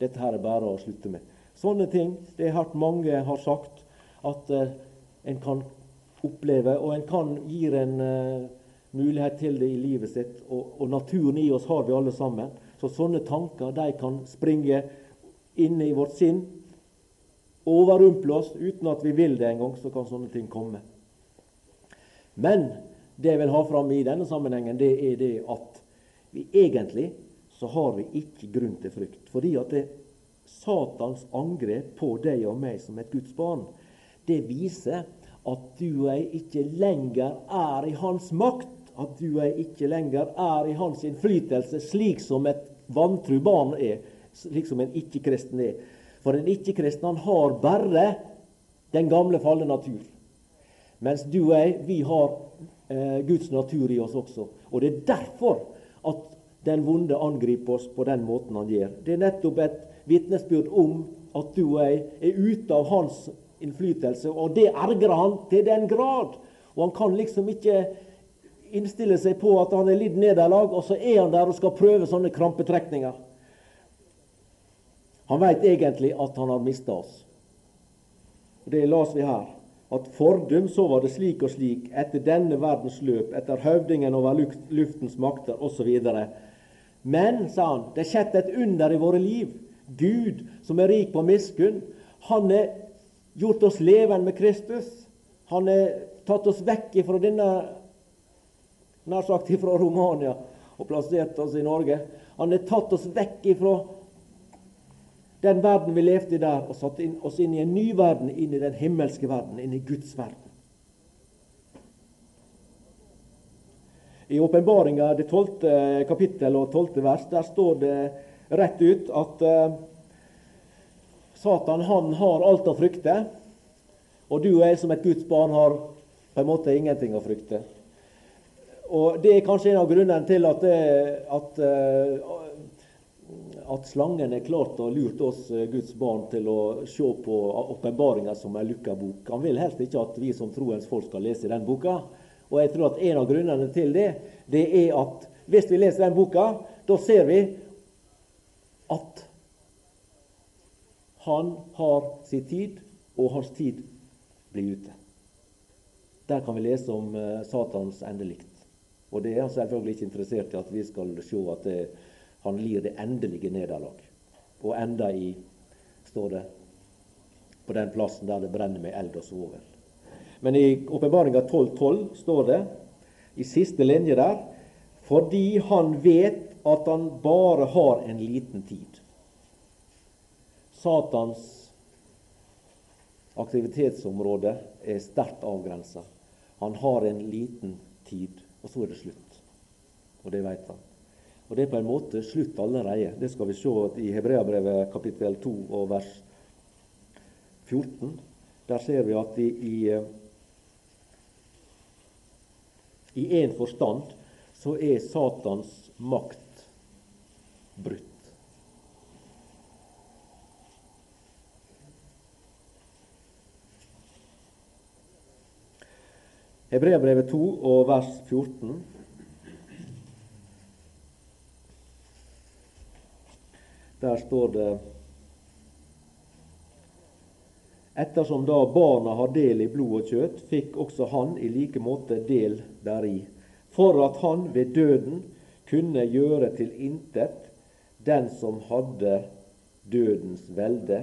dette her er bare å slutte med. Sånne ting det har mange har sagt at uh, en kan oppleve, og en kan gi en uh, mulighet til det i livet sitt. Og, og, naturen i oss har vi alle sammen. Så sånne tanker de kan springe inne i vårt sinn, overrumple oss uten at vi vil det engang. Så kan sånne ting komme. Men det jeg vil ha fram i denne sammenhengen, det er det at vi egentlig så har vi ikke grunn til frykt. Fordi at det, Satans angrep på deg og meg som et Guds barn, det viser at du og jeg ikke lenger er i hans makt. At du og jeg ikke lenger er i hans innflytelse, slik som et vantru barn er. Slik som en ikke-kristen er. For en ikke-kristen han har bare den gamle, falne natur. Mens du og jeg, vi har eh, Guds natur i oss også. Og det er derfor at den vonde angriper oss på den måten han gjør. Det er nettopp et vitnesbyrd om at du og jeg er ute av hans innflytelse. Og det ergrer han til den grad. Og han kan liksom ikke innstille seg på at han er lidd nederlag, og så er han der og skal prøve sånne krampetrekninger. Han veit egentlig at han har mista oss. Det las vi her. At fordum så var det slik og slik, etter denne verdens løp, etter høvdingen over luftens makter osv. Men, sa han, det skjedde et under i våre liv. Gud, som er rik på miskunn, han har gjort oss levende med Kristus. Han har tatt oss vekk fra denne nær sagt fra Romania og plassert oss i Norge. Han har tatt oss vekk fra den verden vi levde i der, og satte oss inn i en ny verden, inn i den himmelske verden, inn i Guds verden. I åpenbaringa, det tolvte kapittel og tolvte vers, der står det rett ut at uh, Satan han har alt å frykte, og du og jeg som et Guds barn har på en måte ingenting å frykte. Og Det er kanskje en av grunnene til at, det, at, uh, at slangen er klart å lurt oss Guds barn til å se på åpenbaringa som en lukka bok. Han vil helst ikke at vi som troens folk skal lese den boka. Og jeg tror at en av grunnene til det, det er at hvis vi leser den boka, da ser vi at han har sin tid, og hans tid blir ute. Der kan vi lese om uh, Satans endelikt. Og det er han selvfølgelig ikke interessert i at vi skal se at det, han lir det endelige nederlag. Og enda i, står det, på den plassen der det brenner med eld og svovel. Men i Åpenbaringa 12.12 står det, i siste linje der, fordi han vet at han bare har en liten tid. Satans aktivitetsområde er sterkt avgrensa. Han har en liten tid, og så er det slutt. Og det vet han. Og det er på en måte slutt allerede. Det skal vi se i Hebreabrevet kapittel 2 og vers 14. Der ser vi at i, i én forstand så er Satans makt brutt. Hebreabrevet 2 og vers 14. Der står det Ettersom da barna har del i blod og kjøtt, fikk også han i like måte del deri, for at han ved døden kunne gjøre til intet den som hadde dødens velde,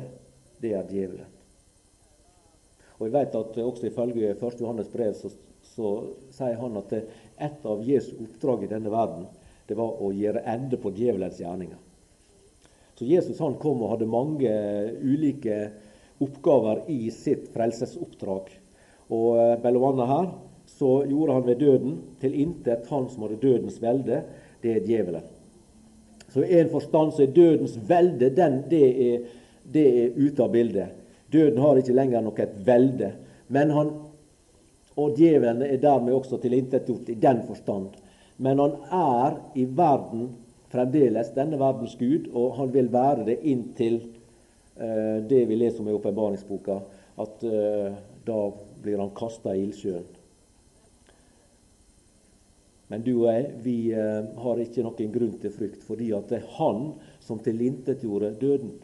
det er djevelen. Og vi vet at også Ifølge 1. Johannes brev så så sier han at et av Jesu oppdrag i denne verden det var å gjøre ende på djevelens gjerninger. Så Jesus han kom og hadde mange ulike oppgaver i sitt frelsesoppdrag. Og bellovanna bl.a. her så gjorde han ved døden til intet han som hadde dødens velde, det er djevelen. Så i en forstand så er dødens velde den, det, er, det er ute av bildet. Døden har ikke lenger noe et velde. Men han og djevelen er dermed også tilintetgjort i den forstand. Men han er i verden fremdeles denne verdens gud, og han vil være det inntil eh, det vi leser om i åpenbaringsboka, at eh, da blir han kasta i ildsjøen. Men du og jeg, vi eh, har ikke noen grunn til frykt, fordi at det er han som tilintetgjorde døden.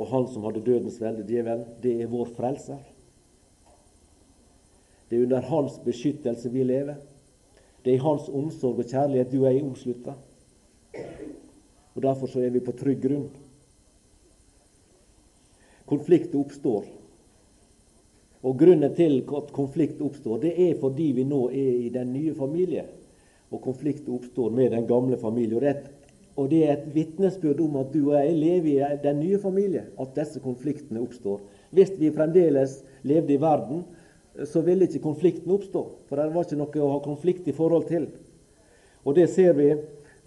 Og han som hadde dødens velde, djevelen, det er vår frelser. Det er under hans beskyttelse vi lever. Det er i hans omsorg og kjærlighet du og jeg er omslutta. Og Derfor så er vi på trygg grunn. Konflikt oppstår. Og Grunnen til at konflikt oppstår, det er fordi vi nå er i den nye familie. Og konflikt oppstår med den gamle familie. Og det er et, og vitnesbyrd om at du og jeg lever i den nye familie, at disse konfliktene oppstår. Hvis vi fremdeles levde i verden så ville ikke konflikten oppstå. For det var ikke noe å ha konflikt i forhold til. Og det ser vi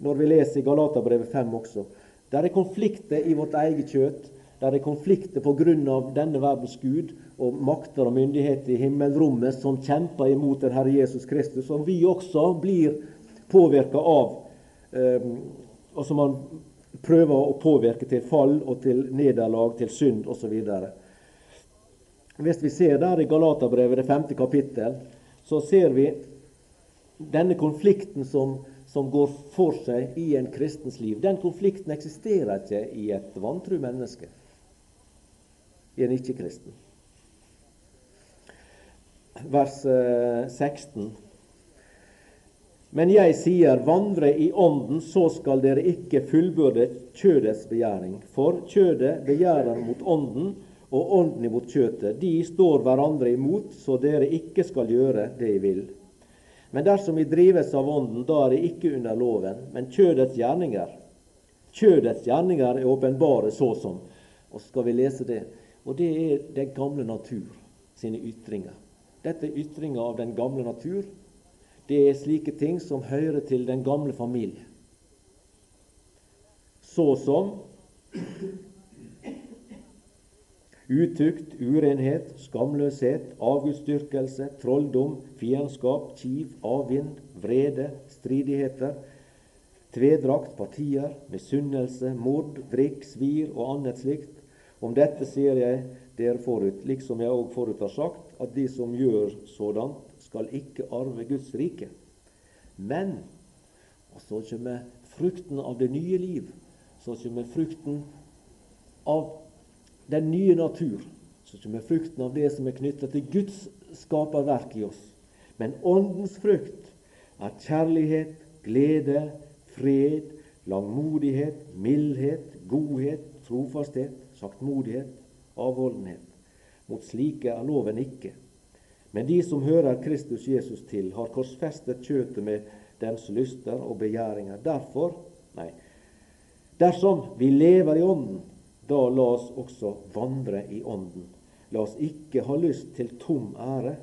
når vi leser i Galaterbrevet 5 også. Der er konflikter i vårt eget kjøtt. Der er konflikter pga. denne verdens Gud og makter og myndigheter i himmelrommet som kjemper imot den Herre Jesus Kristus, som vi også blir påvirka av, ehm, og som han prøver å påvirke til fall og til nederlag, til synd osv. Hvis vi ser der i Galaterbrevet, det femte kapittel, så ser vi denne konflikten som, som, går for seg i en kristens liv. Den konflikten eksisterer ikke i et vantru menneske, i en ikke-kristen. Vers 16. Eh, Men jeg sier, vandre i Ånden, så skal dere ikke fullbyrde kjødets begjæring. For kjødet begjærer mot Ånden, og ånden imot kjøtet. De står hverandre imot, så dere ikke skal gjøre det de vil. Men dersom vi drives av ånden, da er det ikke under loven, men kjødets gjerninger. Kjødets gjerninger er åpenbare så som. Og så skal vi lese det. Og det er den gamle natur sine ytringer. Dette er ytringer av den gamle natur. Det er slike ting som hører til den gamle familie. Så som Utukt, urenhet, skamløshet, avgudsdyrkelse, trolldom, fiendskap, kiv, avvind, vrede, stridigheter, tvedrakt, partier, misunnelse, mord, drikk, svir og annet slikt. Om dette sier jeg dere forut, liksom jeg òg forut har sagt, at de som gjør sådant, skal ikke arve Guds rike. Men og så kommer frukten av det nye liv. Så kommer frukten av den nye natur, som kommer frukten av det som er knytta til Guds skaperverk i oss. Men Åndens frukt er kjærlighet, glede, fred, langmodighet, mildhet, godhet, trofasthet, saktmodighet, avholdenhet. Mot slike er loven ikke. Men de som hører Kristus Jesus til, har korsfestet kjøtet med dens lyster og begjæringer. Derfor, nei, dersom vi lever i Ånden, da la oss også vandre i Ånden. La oss ikke ha lyst til tom ære,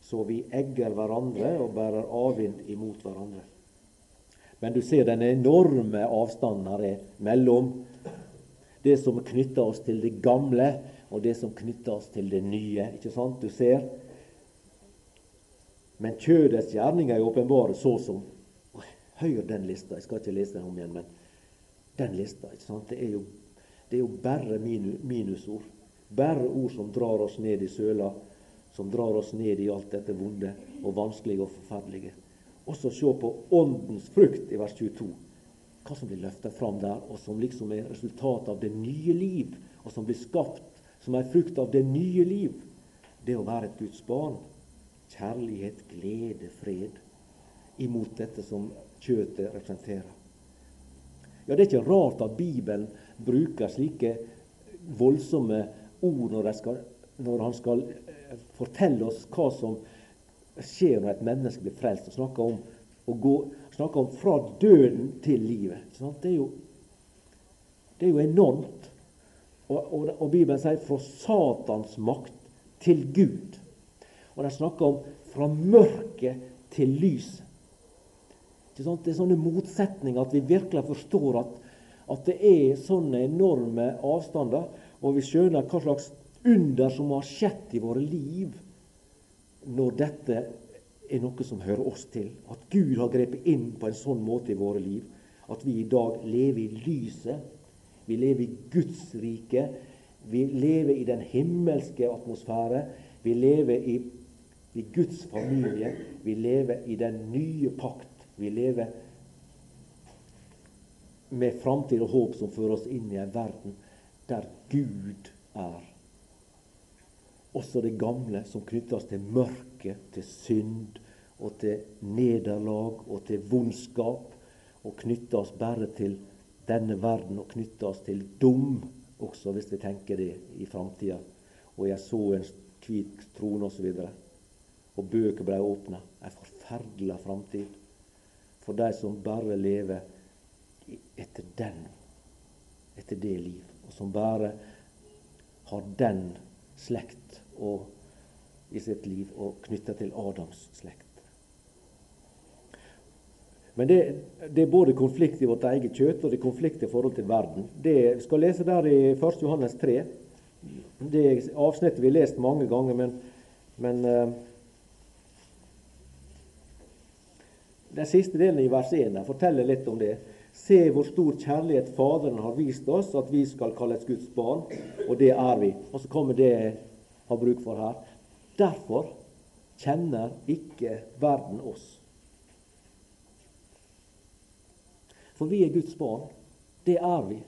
så vi egger hverandre og bærer avvind imot hverandre. Men du ser den enorme avstanden her er mellom det som knytter oss til det gamle, og det som knytter oss til det nye. Ikke sant? Du ser. Men kjødets gjerninger er åpenbare så som Hør den lista. Jeg skal ikke lese den om igjen, men den lista. ikke sant? Det er jo, det er jo bare minusord. Bare ord som drar oss ned i søla, som drar oss ned i alt dette vonde og vanskelige og forferdelige. Og så se på åndens frukt i vers 22 hva som blir løfta fram der, og som liksom er resultatet av det nye liv, og som blir skapt som er frukt av det nye liv. Det å være et Guds barn. Kjærlighet, glede, fred. Imot dette som kjøttet representerer. Ja, Det er ikke rart at Bibelen bruker slike voldsomme ord når, skal, når han skal eh, fortelle oss hva som skjer når et menneske blir frelst. og snakker om gå, snakker om fra døden til livet. Det er, jo, det er jo enormt. Og, og, og, Bibelen sier 'fra Satans makt til Gud'. Og de snakker om 'fra mørket til lys'. Det er sånne motsetninger at vi virkelig forstår at, at det er sånne enorme avstander. Og vi skjønner hva slags under som har skjedd i våre liv når dette er noe som hører oss til. At Gud har grepet inn på en sånn måte i våre liv at vi i dag lever i lyset. Vi lever i Guds rike. Vi lever i den himmelske atmosfære. Vi lever i, i Guds familie. Vi lever i den nye pakt. Vi lever med framtid og håp som fører oss inn i en verden der Gud er. Også det gamle som knytter oss til mørket, til synd og til nederlag og til vondskap, og knytter oss bare til denne verden og knytter oss til dum, også hvis vi tenker det i framtida. Og jeg så en hvit trone osv. Og, og bøker ble åpna. En forferdelig framtid for de som bare lever etter den, etter det liv, og som bare har den slekt og, i sitt liv og knytta til Adams slekt. Men det, det, er både konflikt i vårt eget kjøtt og det er konflikt i forhold til verden. Det skal lese der i 1. Johannes 3. Det er avsnittet vi har lest mange ganger, men, men uh, Den siste delen i vers 1 forteller litt om det. Se hvor stor kjærlighet Faderen har vist oss, at vi skal kalles Guds barn. Og det er vi. Og så kommer det jeg har bruk for her. Derfor kjenner ikke verden oss. For vi er Guds barn. Det er vi.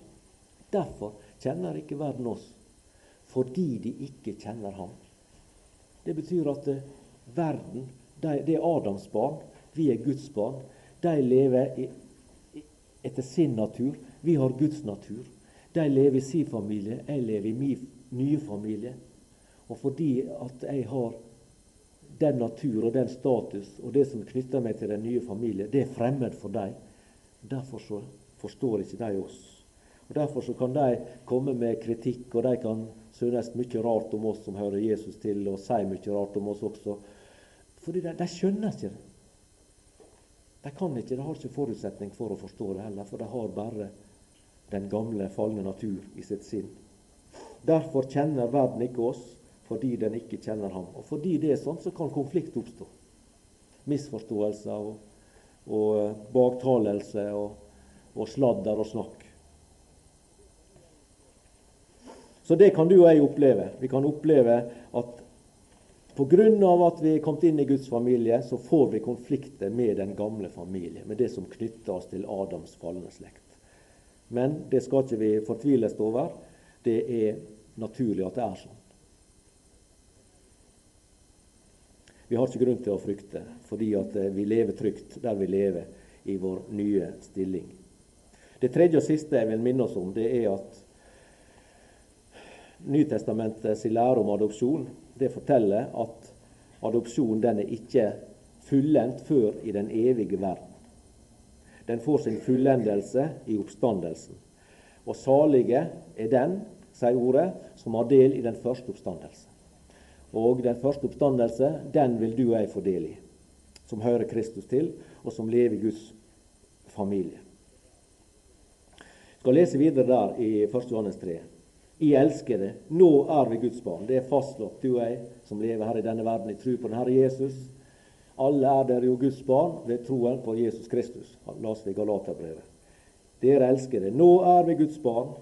Derfor kjenner ikke verden oss. Fordi de ikke kjenner Ham. Det betyr at eh, verden, det er Adams barn. Vi er Guds barn. De lever i, etter sin natur. Vi har Guds natur. De lever i sin familie, jeg lever i min nye familie. Og fordi at jeg har den natur og den status og det som knytter meg til den nye familie, det er fremmed for dem. Derfor så forstår ikke de oss. Og Derfor så kan de komme med kritikk, og de kan synes mye rart om oss som hører Jesus til, og si mye rart om oss også. Fordi de, de skjønner ikke det. De kan ikke, de har ikke forutsetning for å forstå det heller, for de har bare den gamle, falne natur i sitt sinn. Derfor kjenner verden ikke oss, fordi den ikke kjenner ham. Og fordi det er sånn, så kan konflikt oppstå. Misforståelser og, og eh, baktalelse og, og sladder og snakk. Så det kan du og jeg oppleve. Vi kan oppleve at Pga. at vi er kommet inn i Guds familie, så får vi konflikter med den gamle familie, med det som knytter oss til Adams falne slekt. Men det skal ikke vi fortviles over. Det er naturlig at det er sånn. Vi har ikke grunn til å frykte, fordi eh, vi lever trygt der vi lever i vår nye stilling. Det tredje og siste jeg vil minne oss om, det er at Nytestamentets lære om adopsjon det forteller at adopsjon den er ikke fullendt før i den evige verden. Den får sin fullendelse i oppstandelsen. Og salige er den, sier ordet, som har del i den første oppstandelse. Og den første oppstandelse, den vil du og jeg få del i, som hører Kristus til, og som lever i Guds familie. Jeg skal lese videre der i 1. Johannes 3. I elskede, nå er vi Guds barn. Det er fastslått, du og jeg som lever her i denne verden i tro på den Herre Jesus. Alle er dere jo Guds barn ved troen på Jesus Kristus. La oss i Galaterbrevet. Dere elskede, nå er vi Guds barn.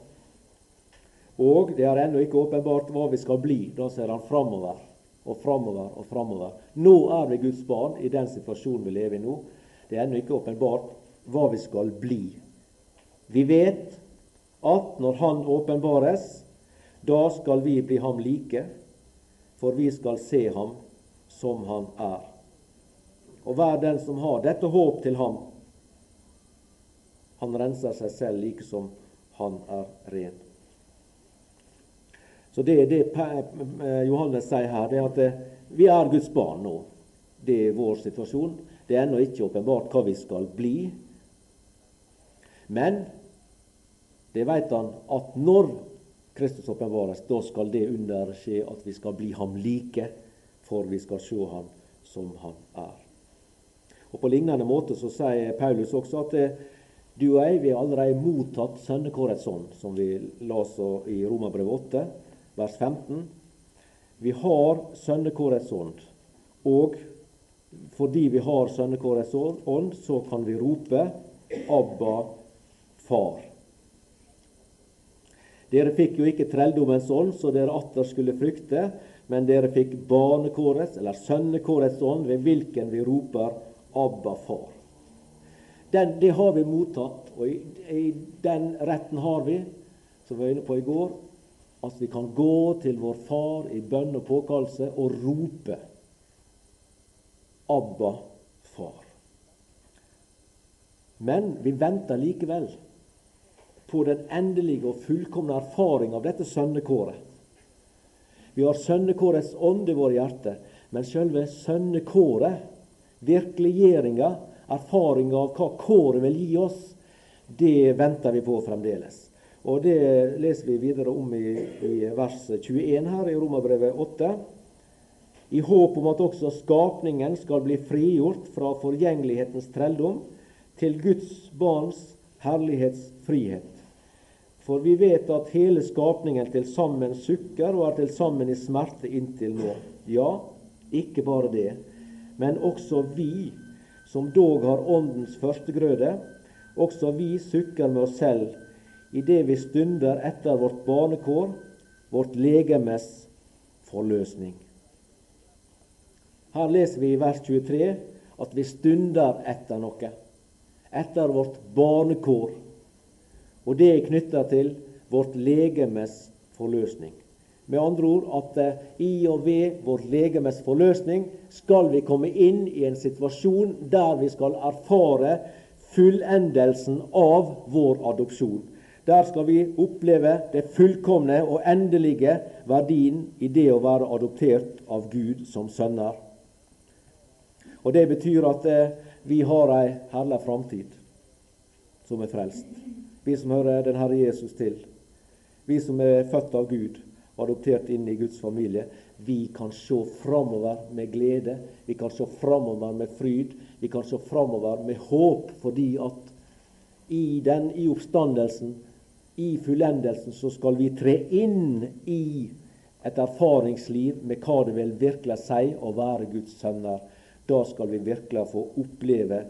Og det er ennå ikke åpenbart hva vi skal bli. Da ser han framover og framover og framover. Nå er vi Guds barn i den situasjonen vi lever i nå. Det er ennå ikke åpenbart hva vi skal bli. Vi vet at når Han åpenbares, da skal vi bli ham like, for vi skal se ham som han er. Og hver den som har dette håp til ham, han renser seg selv like som han er ren. Så Det er det eh, Johannes sier her, det er at eh, vi er Guds barn nå. Det er vår situasjon. Det er ennå ikke åpenbart hva vi skal bli. Men det vet han at når Kristus åpenbares, da skal det under skje at vi skal bli ham like, for vi skal se ham som han er. Og På lignende måte så sier Paulus også at eh, du og jeg vi har allerede mottatt sønnekårets ånd, som vi leste i Romerbrevet 8 vers 15. Vi har sønnekårets ånd, og fordi vi har sønnekårets ånd, så kan vi rope 'Abba, Far'. Dere fikk jo ikke trelldommens ånd, så dere atter skulle frykte, men dere fikk barnekårets, eller sønnekårets ånd, ved hvilken vi roper 'Abba, Far'. Den, det har vi mottatt, og i, i den retten har vi, som vi var inne på i går, at vi kan gå til vår Far i bønn og påkallelse og rope Abba, Far. Men vi venter likevel på den endelige og fullkomne erfaring av dette sønnekåret. Vi har sønnekårets ånd i våre hjerter, men selve sønnekåret, virkeliggjøringa, erfaringa av hva kåret vil gi oss, det venter vi på fremdeles. Og Det leser vi videre om i, i vers 21 her i Romerbrevet 8. I håp om at også skapningen skal bli frigjort fra forgjengelighetens trelldom til Guds barns herlighetsfrihet. For vi vet at hele skapningen til sammen sukker og er til sammen i smerte inntil nå. Ja, ikke bare det, men også vi, som dog har Åndens førstegrøde, også vi sukker med oss selv idet vi stunder etter vårt barnekår, vårt legemes forløsning. Her leser vi i vers 23 at vi stunder etter noe. Etter vårt barnekår. Og det er knytta til vårt legemes forløsning. Med andre ord at eh, i og ved vårt legemes forløsning skal vi komme inn i en situasjon der vi skal erfare fullendelsen av vår adopsjon. Der skal vi oppleve det fullkomne og endelige verdien i det å være adoptert av Gud som sønner. Og Det betyr at eh, vi har ei herlig framtid som er frelst. Vi som hører den Herre Jesus til. Vi som er født av Gud, og adoptert inn i Guds familie. Vi kan se framover med glede. Vi kan se framover med fryd. Vi kan se framover med håp, fordi at i den, i oppstandelsen, i fullendelsen så skal vi tre inn i et erfaringsliv med hva det vil virkelig si å være Guds sønner. Da skal vi virkelig få oppleve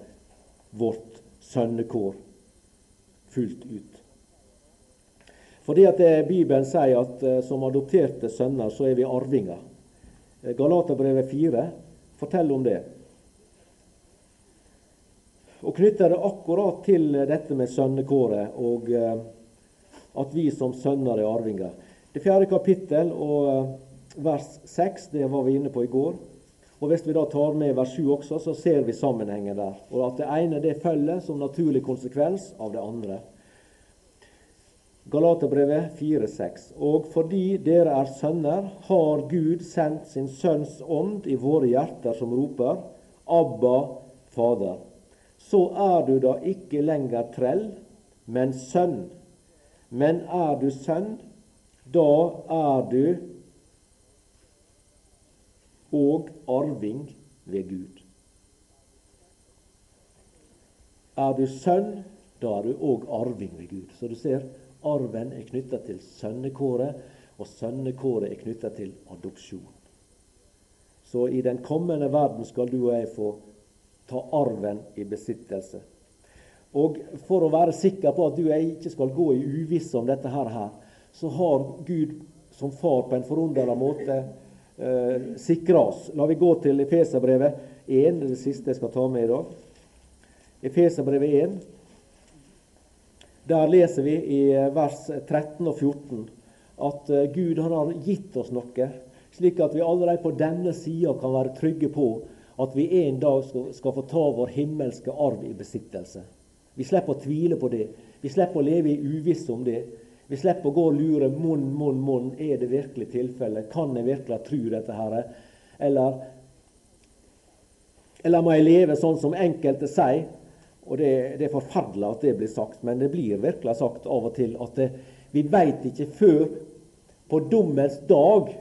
vårt sønnekår fullt ut. Fordi at det Bibelen sier at eh, som adopterte sønner så er vi arvinger. Eh, Galaterbrevet 4 forteller om det. Og knytter det akkurat til dette med sønnekåret og at vi som sønner er arvinger. Det fjerde kapittel og eh, vers seks, det var vi inne på i går. Og Hvis vi da tar med vers 7 også, så ser vi sammenhengen der. Og at det ene det følger som naturlig konsekvens av det andre. Galaterbrevet 4,6. Og fordi dere er sønner, har Gud sendt sin Sønns ånd i våre hjerter, som roper Abba, Fader. Så er du da ikke lenger trell, men sønn. Men er du sønn, da er du og arving ved Gud. Er du sønn, da er du òg arving ved Gud. Så du ser, arven er knytta til sønnekåret, og sønnekåret er knytta til adopsjon. Så i den kommende verden skal du og jeg få ta arven i besittelse. Og for å være sikker på at du og jeg ikke skal gå i uvisse om dette her, så har Gud som far på en forunderlig måte eh, sikre oss. La vi gå til Efeserbrevet 1, det siste jeg skal ta med i dag. Efeserbrevet 1. Der leser vi i vers 13 og 14 at Gud han har gitt oss noe, slik at vi allerede på denne sida kan være trygge på at vi en dag skal, skal, få ta vår himmelske arv i besittelse. Vi slipper å tvile på det. Vi slipper å leve i uvisse om det. Vi slipper å gå og lure munn, munn, munn. Er det virkelig tilfellet? Kan jeg virkelig tro dette her? Eller, eller må jeg leve sånn som enkelte sier? Og det, det, er forferdelig at det blir sagt, men det blir virkelig sagt av og til at det, vi veit ikke før på dommens dag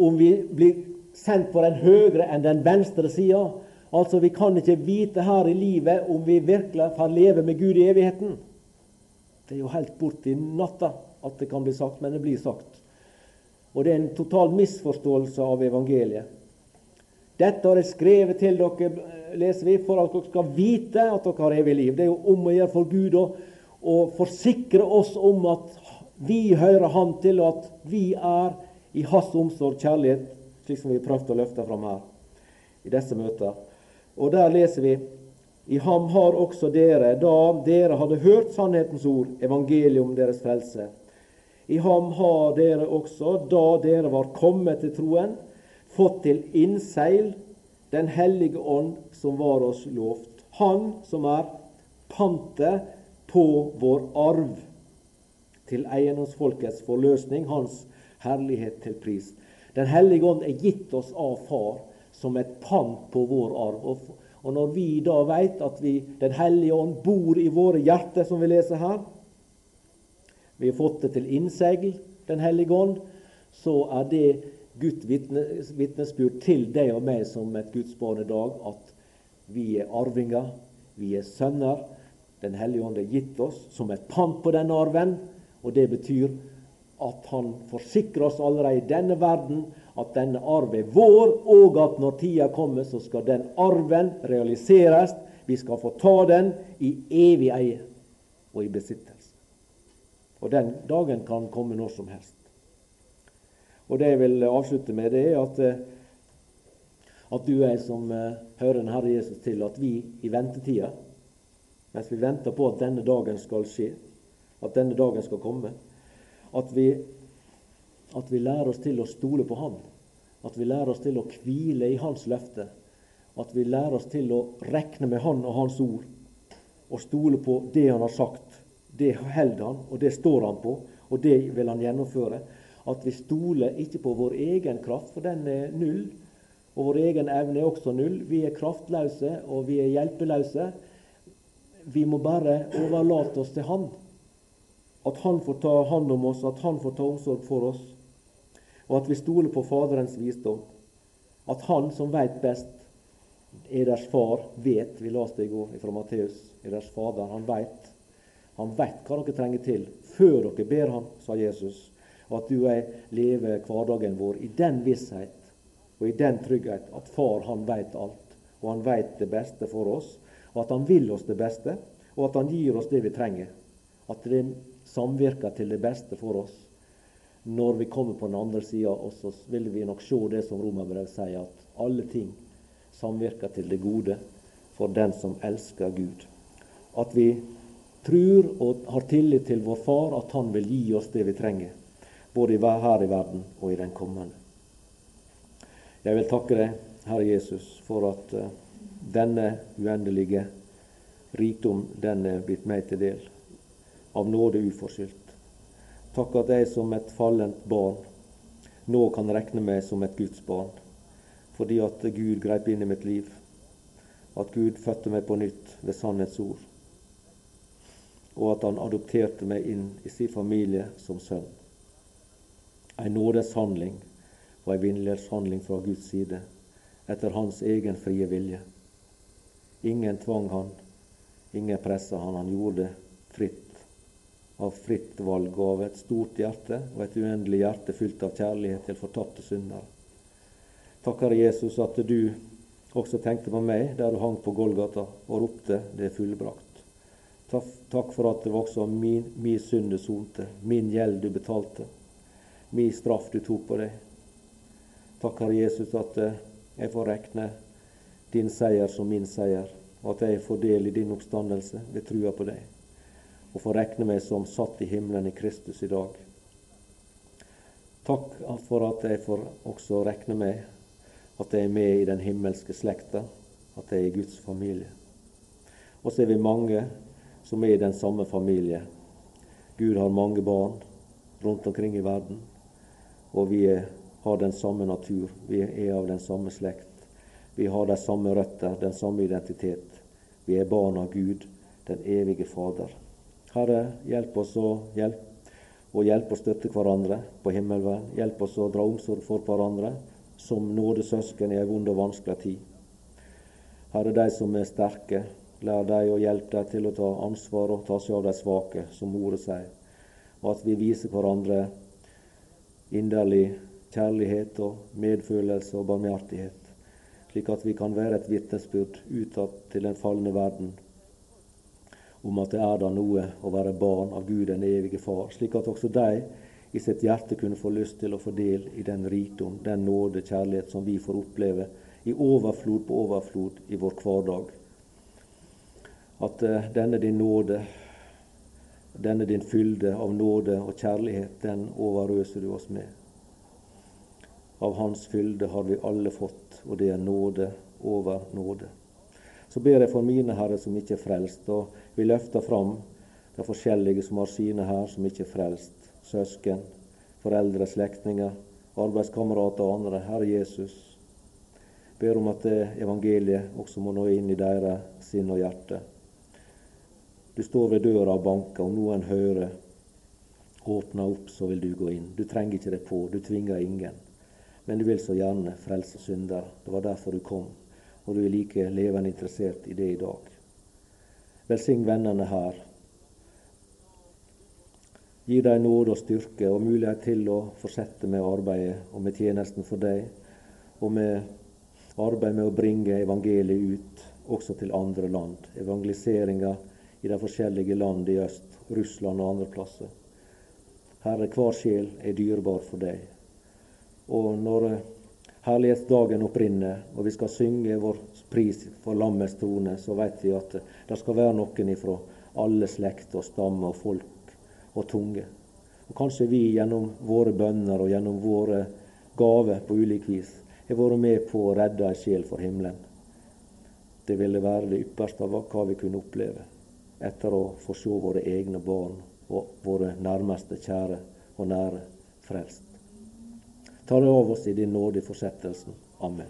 om vi blir sendt på den høyre enn den venstre sida. Altså, vi kan ikke vite her i livet om vi virkelig får leve med Gud i evigheten. Det er jo helt borti natta at det kan bli sagt, men det blir sagt. Og det er en total misforståelse av evangeliet. Dette har jeg skrevet til dere, leser vi, for at dere skal vite at dere har evig liv. Det er jo om å gjøre for Gud å, forsikre oss om at vi hører Han til, og at vi er i Hans omsorg kjærlighet, slik som vi har prøvd å løfte fram her i disse møter. Og der leser vi i ham har også dere, da dere hadde hørt sannhetens ord, evangeliet om deres frelse. I ham har dere også, da dere var kommet til troen, fått til innseil Den hellige ånd som var oss lovt. Han som er pantet på vår arv til eiendomsfolkets forløsning, hans herlighet til pris. Den hellige ånd er gitt oss av Far som et pant på vår arv. Og, og når vi da veit at vi, Den hellige ånd bor i våre hjerter, som vi leser her Vi har fått det til innsegl, Den hellige ånd. Så er det Guds vitnesbyrd til deg og meg som et Guds barn i dag, at vi er arvinger, vi er sønner. Den hellige ånd er gitt oss som et pant på denne arven. Og det betyr at han forsikrer oss allerede i denne verden at denne arv er vår, og at når tida kommer, så skal den arven realiseres. Vi skal få ta den i evig eie og i besittelse. Og den dagen kan komme når som helst. Og Det jeg vil avslutte med, det er at, eh, at du er som uh, hører den Herre Jesus til, at vi i ventetida, mens vi venter på at denne dagen skal skje, at denne dagen skal komme, at vi, at vi lærer oss til å stole på Han. At vi lærer oss til å hvile i Hans løfte. At vi lærer oss til å regne med Han og Hans ord. Og stole på det Han har sagt. Det holder Han, og det står Han på, og det vil Han gjennomføre. At vi stoler ikke på vår egen kraft, for den er null. Og vår egen evne er også null. Vi er kraftløse, og vi er hjelpeløse. Vi må bare overlate oss til Han. At Han får ta hånd om oss, at Han får ta omsorg for oss. Og at vi stoler på Faderens visdom. At Han som veit best, er deres far, vet. Vi leste i går fra Matteus. Er deres fader. Han veit. Han veit hva dere trenger til før dere ber Han, sa Jesus og at du og jeg lever hverdagen vår i den visshet og i den trygghet at far han veit alt, og han veit det beste for oss, og at han vil oss det beste, og at han gir oss det vi trenger. At det samvirker til det beste for oss. Når vi kommer på den andre sida, så vil vi nok se det som Romerbrevet sier, at alle ting samvirker til det gode for den som elsker Gud. At vi tror og har tillit til vår Far, at Han vil gi oss det vi trenger både her i verden og i den kommende. Jeg vil takke deg, Herre Jesus, for at uh, denne uendelige rikdom den er blitt meg til del, av nåde uforskyldt. Takk at jeg som et fallent barn nå kan regne meg som et Guds barn, fordi at Gud greip inn i mitt liv, at Gud fødte meg på nytt ved sannhetsord, og at Han adopterte meg inn i sin familie som sønn en nådeshandling og en handling fra Guds side. etter hans egen frie vilje. Ingen tvang han, ingen pressa han. Han gjorde det fritt, av fritt valg og av et stort hjerte og et uendelig hjerte fylt av kjærlighet til fortapte syndere. Takker Jesus at du også tenkte på meg der du hang på Golgata og ropte 'Det er fullbrakt'. Takk for at det var også min, min synd du sonte, min gjeld du betalte, min straff du tok på deg. Takker Jesus at eh, jeg får rekne din seier som min seier, og at jeg får del i din oppstandelse ved trua på deg, og får rekne meg som satt i himmelen i Kristus i dag. Takk for at jeg får også rekne meg at jeg er med i den himmelske slekta, at jeg er i Guds familie. Og så er vi mange som er i den samme familie. Gud har mange barn rundt omkring i verden, og vi er, har den samme natur. Vi er av den samme slekt. Vi har de samme røtter, den samme identitet. Vi er barn av Gud, den evige Fader. Herre, hjelp oss å hjelpe og hjelp å støtte hverandre på himmelen. Hjelp oss å dra omsorg for hverandre som nådesøsken i ei vond og vanskelig tid. Herre, de som er sterke, lær dem å hjelpe dem til å ta ansvar og ta seg av de svake, som ordet sier. Og at vi viser hverandre inderlig kjærlighet og medfølelse og barmhjertighet, slik at vi kan være et vitnesbyrd utad til den falne verden om at det er da noe å være barn av Gud den evige Far, slik at også de i sitt hjerte kunne få lyst til å få del i den rikdom, den nåde, kjærlighet som vi får oppleve i overflod på overflod i vår hverdag. At uh, denne din nåde, denne din fylde av nåde og kjærlighet, den overøser du oss med. Av Hans fylde har vi alle fått, og det er nåde over nåde. Så ber jeg for mine herre som ikke er frelst, og vi løfter fram de forskjellige som har sine her, som ikke er frelst søsken, foreldre, slektninger, arbeidskamerater og andre. Herre Jesus, ber om at evangeliet også må nå inn i deres sinn og hjerte. Du står ved døra og banker, om noen hører, åpner opp, så vil du gå inn. Du trenger ikke det på, du tvinger ingen. Men du vil så gjerne frelse syndere. Det var derfor du kom, og du er like levende interessert i det i dag. Velsign vennene her Gi dem nåde og styrke og mulighet til å fortsette med arbeidet og med tjenesten for deg, og med arbeid med å bringe evangeliet ut også til andre land. Evangeliseringa i de forskjellige land i øst, Russland og andre plasser. Herre, hver sjel er dyrebar for deg. Og når herlighetsdagen opprinner, og vi skal synge vår pris for lammets trone, så vet vi at det skal være noen ifra alle slekter og stammer og folk og tunge. Og Kanskje vi gjennom våre bønner og gjennom våre gaver på ulik vis har vært med på å redde ei sjel for himmelen. Det ville være det ypperste av hva vi kunne oppleve etter å få se våre egne barn og våre nærmeste kjære og nære frelst. Ta det av oss i din nåde i fortsettelsen. Amen.